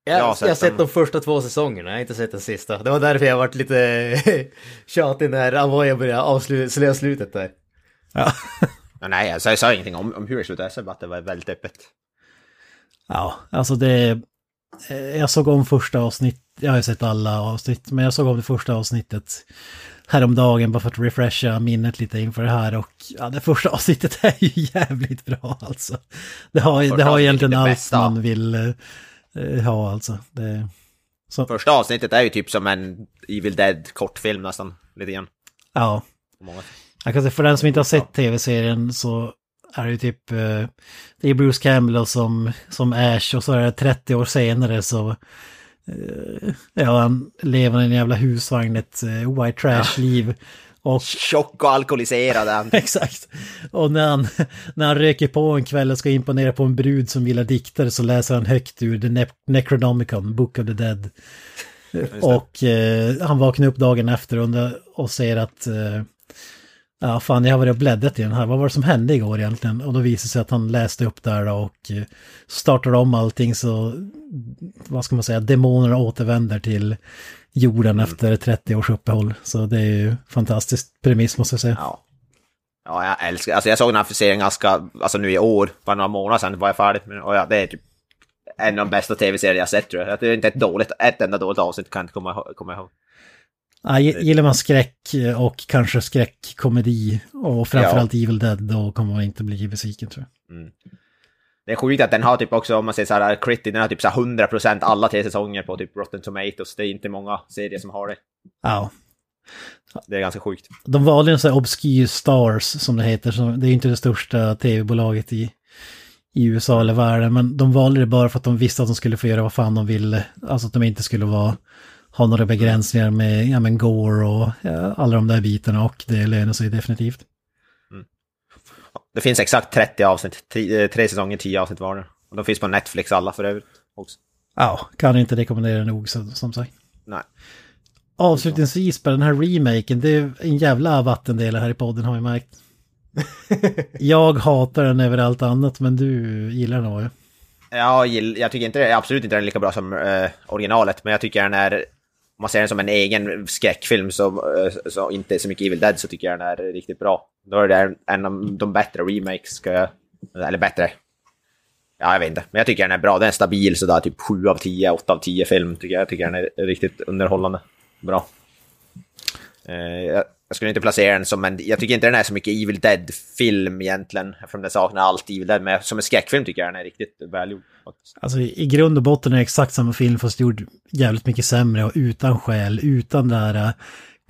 Jag, jag, har sett, jag har sett de första två säsongerna, jag har inte sett den sista. Det var därför jag varit lite tjatig när Avoya började avsluta slutet där. Ja. Nej, alltså, jag sa ingenting om, om hur det slutade, jag sa bara att det var väldigt öppet. Ja, alltså det... Eh, jag såg om första avsnitt, jag har ju sett alla avsnitt, men jag såg om det första avsnittet häromdagen bara för att refresha minnet lite inför det här och ja, det första avsnittet är ju jävligt bra alltså. Det har, det har egentligen allt bästa. man vill uh, ha alltså. Det, så. Första avsnittet är ju typ som en Evil Dead kortfilm nästan, lite grann. Ja. Jag kan säga för den som inte har sett tv-serien så är det ju typ, uh, det är Bruce Campbell som, som Ash och så är det 30 år senare så Eh, ja, han lever i en jävla husvagn, ett uh, white trash-liv. Och... Tjock och alkoholiserad. Exakt. Och när han, när han röker på en kväll och ska imponera på en brud som gillar dikter så läser han högt ur The ne Necronomicon, Book of the Dead. Och eh, han vaknar upp dagen efter och, och säger att eh, Ja, fan, jag har varit och bläddrat i den här. Vad var det som hände igår egentligen? Och då visade det sig att han läste upp där och eh, startade om allting så, vad ska man säga, demonerna återvänder till jorden mm. efter 30 års uppehåll. Så det är ju fantastiskt premiss måste jag säga. Ja. Ja, jag älskar, alltså jag såg den här serien ganska, alltså nu i år, bara några månader sedan var jag färdig och ja, det är typ en av de bästa tv-serier jag sett tror jag. Det är inte ett dåligt, ett enda dåligt avsnitt kan jag inte komma, komma ihåg. Ja, gillar man skräck och kanske skräckkomedi och framförallt ja. Evil Dead då kommer man inte bli besviken tror jag. Mm. Det är sjukt att den har typ också, om man säger så här, Critty, den har typ så 100% alla tre säsonger på typ Rotten Tomatoes. Det är inte många serier som har det. Ja. Det är ganska sjukt. De valde en sån här Obscure Stars som det heter, det är inte det största tv-bolaget i, i USA eller världen, men de valde det bara för att de visste att de skulle få göra vad fan de ville. Alltså att de inte skulle vara ha några begränsningar med ja, men gore och ja, alla de där bitarna och det lönar sig definitivt. Mm. Det finns exakt 30 avsnitt, tre, tre säsonger, 10 avsnitt var det. Och de finns på Netflix alla för övrigt också. Ja, kan inte rekommendera nog som sagt. Nej. Avslutningsvis på den här remaken, det är en jävla vattendel här i podden har vi märkt. jag hatar den över allt annat, men du gillar den va? Ja, jag tycker inte, absolut inte den är lika bra som eh, originalet, men jag tycker den är man ser den som en egen skräckfilm så, eh, så inte så mycket Evil Dead så tycker jag den är riktigt bra. Då är det en av de bättre remakes, ska jag, eller bättre. Ja, jag vet inte, men jag tycker den är bra. Den är stabil sådär, typ 7 av 10, 8 av 10 film tycker jag. Jag tycker den är riktigt underhållande. Bra. Eh, jag skulle inte placera den som en... Jag tycker inte den är så mycket Evil Dead-film egentligen, eftersom den saknar allt Evil Dead. Men som en skräckfilm tycker jag den är riktigt välgjord. Alltså i grund och botten är det exakt samma film fast gjord jävligt mycket sämre och utan skäl, utan det här uh,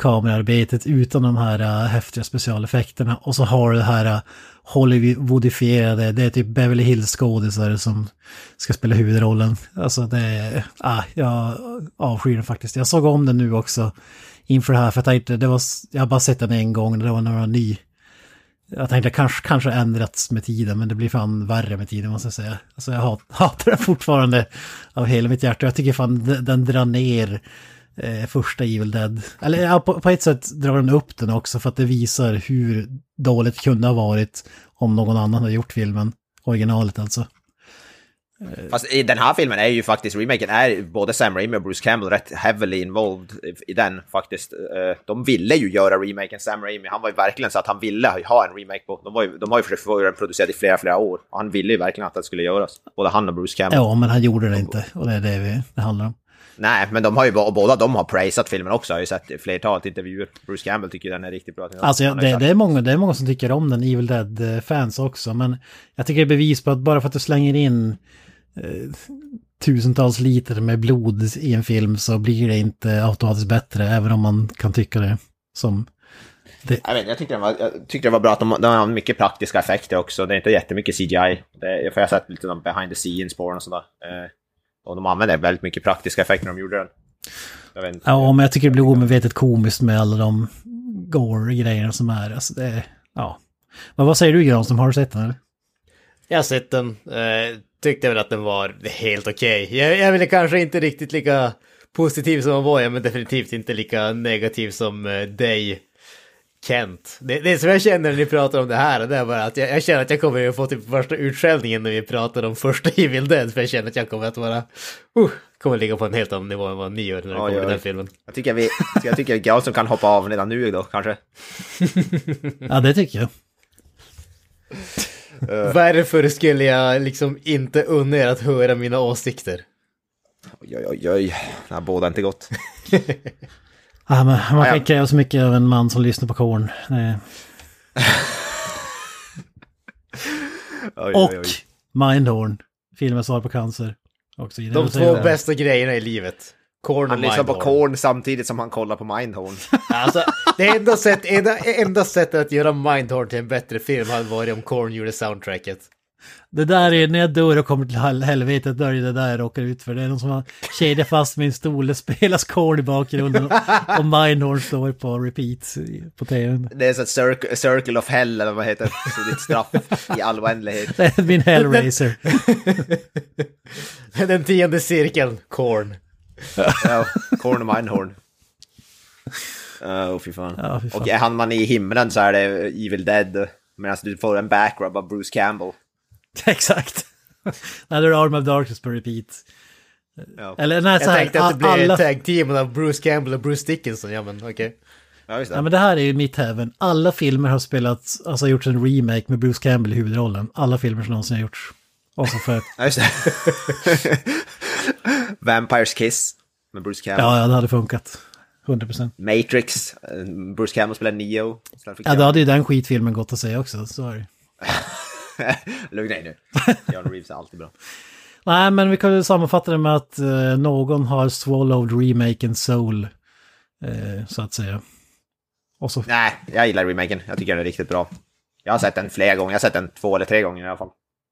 kamerarbetet, utan de här uh, häftiga specialeffekterna. Och så har du det här uh, Hollywoodifierade, det är typ Beverly Hills-skådisar som ska spela huvudrollen. Alltså det är... Ah, jag avskyr den faktiskt. Jag såg om den nu också inför det här. För jag inte, det var, jag har bara sett den en gång, det var några ny. Jag tänkte kanske, kanske ändrats med tiden, men det blir fan värre med tiden måste jag säga. Alltså jag hat, hatar den fortfarande av hela mitt hjärta. Jag tycker fan den, den drar ner eh, första Evil Dead. Eller ja, på, på, ett sätt drar den upp den också för att det visar hur dåligt det kunde ha varit om någon annan hade gjort filmen. Originalet alltså. Fast i den här filmen är ju faktiskt, remaken är både Sam Raimi och Bruce Campbell rätt heavily involved i den faktiskt. Eh, de ville ju göra remaken, Sam Raimi, han var ju verkligen så att han ville ha en remake på. De, var ju, de har ju försökt få den producerad i flera, flera år. Och han ville ju verkligen att den skulle göras. Både han och Bruce Campbell. Ja, men han gjorde det inte. Och det är det det handlar om. Nej, men de har ju, båda de har praisat filmen också, jag har ju sett flertalet intervjuer. Bruce Campbell tycker den är riktigt bra. Alltså, det, det, är många, det är många som tycker om den, Evil Dead-fans också, men jag tycker det är bevis på att bara för att du slänger in Eh, tusentals liter med blod i en film så blir det inte automatiskt bättre, även om man kan tycka det som... Det. Jag, vet, jag, tyckte det var, jag tyckte det var bra att de, de har mycket praktiska effekter också. Det är inte jättemycket CGI. Det, för jag har sett lite de behind the scenes på den och sådär. Eh, och de använder väldigt mycket praktiska effekter när de gjorde den. Inte, ja, men jag tycker det blir omedvetet komiskt med alla de gore-grejerna som är. Alltså det, ja. Men vad säger du Granström, har du sett den eller? Jag har sett den. Eh, tyckte väl att den var helt okej. Okay. Jag, jag ville kanske inte riktigt lika positiv som var, men definitivt inte lika negativ som uh, dig. Kent. Det, det som jag känner när ni pratar om det här, det är bara att jag, jag känner att jag kommer att få typ första utskällningen när vi pratar om första Evil Dead, för jag känner att jag kommer att vara, uh, kommer att ligga på en helt annan nivå än vad ni gör när det kommer till den filmen. Jag tycker vi, jag tycker Gausson kan hoppa av redan nu då, kanske. ja, det tycker jag. Uh. Varför skulle jag liksom inte unna er att höra mina åsikter? Oj, oj, oj, oj. Det här båda inte gott. Ja, men man kan Ja. kräva så mycket av en man som lyssnar på Korn. Oj, Och oj, oj. Mindhorn. Filmen Svar på cancer. Också, De två bästa grejerna i livet. Korn och Han lyssnar på. Korn samtidigt som han kollar på Mindhorn. Alltså, det enda, sätt, enda, enda sättet att göra Mindhorn till en bättre film hade varit om Korn gjorde soundtracket. Det där är när jag dör och kommer till hel- helvetet, då är det där jag råkar ut för. Det är någon som har kedjat fast min stol, det spelas Korn i bakgrunden och, och Mindhorn står på repeat på tvn. Det är så circle, circle of hell eller vad heter det? Så ditt straff i all oändlighet. Det är min Hellraiser. Den tionde cirkeln, Korn. Ja, Korn och Mindhorn. Åh fy fan. Ja, fy fan. Och är han man i himlen så är det Evil Dead. Medan du får en backrub av Bruce Campbell. Exakt. Det Arm of Darkness på repeat. Ja, Eller nej, så Jag här, tänkte att det blev alla... tag teamen av Bruce Campbell och Bruce Dickinson. Ja men okej. ja just det. Ja, men det här är ju mitt heaven. Alla filmer har spelats, alltså gjorts en remake med Bruce Campbell i huvudrollen. Alla filmer som någonsin har gjorts. Och så för... Ja, just det. Vampires Kiss med Bruce Campbell. Ja, ja, det hade funkat. 100%. Matrix. eh, Bruce Campbell spelar Neo. Ja, då hade ju den skitfilmen gått att säga också. Så är det. Lugna dig nu. Keanu Reeves är alltid bra. Nej, men vi kan ju sammanfatta det med att eh, någon har swallowed remaken soul. Eh, så att säga. Och så... Nej, jag gillar remaken. Jag tycker den är riktigt bra. Jag har sett den flera gånger. Jag har sett den två eller tre gånger i alla fall.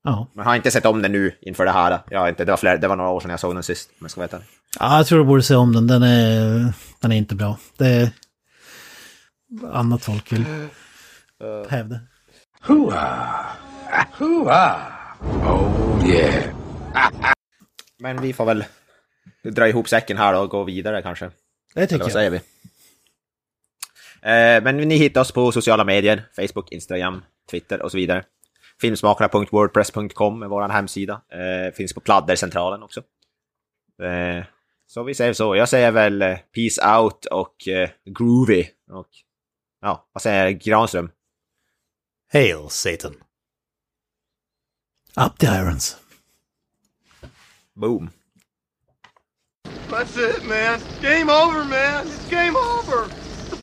Ja. Men jag har inte sett om den nu inför det här. Jag har inte, det, var flera, det var några år sedan jag såg den sist, om jag ska veta. ja, jag tror du borde se om den. Den är, den är inte bra. Det är annat folk vill hävda. Hoo-ah! Hoo-ah! Oh, yeah. Men vi får väl dra ihop säcken här då och gå vidare kanske. Det Eller tycker vad jag. säger vi? Eh, men ni hittar oss på sociala medier, Facebook, Instagram, Twitter och så vidare. Filmsmakarna.wordpress.com är vår hemsida. Eh, finns på Pladdercentralen också. Eh, så vi säger så. Jag säger väl eh, peace out och eh, groovy. Och ja, vad säger Granström? Hail Satan. Up the irons. Boom. That's it, man. Game over, man. It's game over.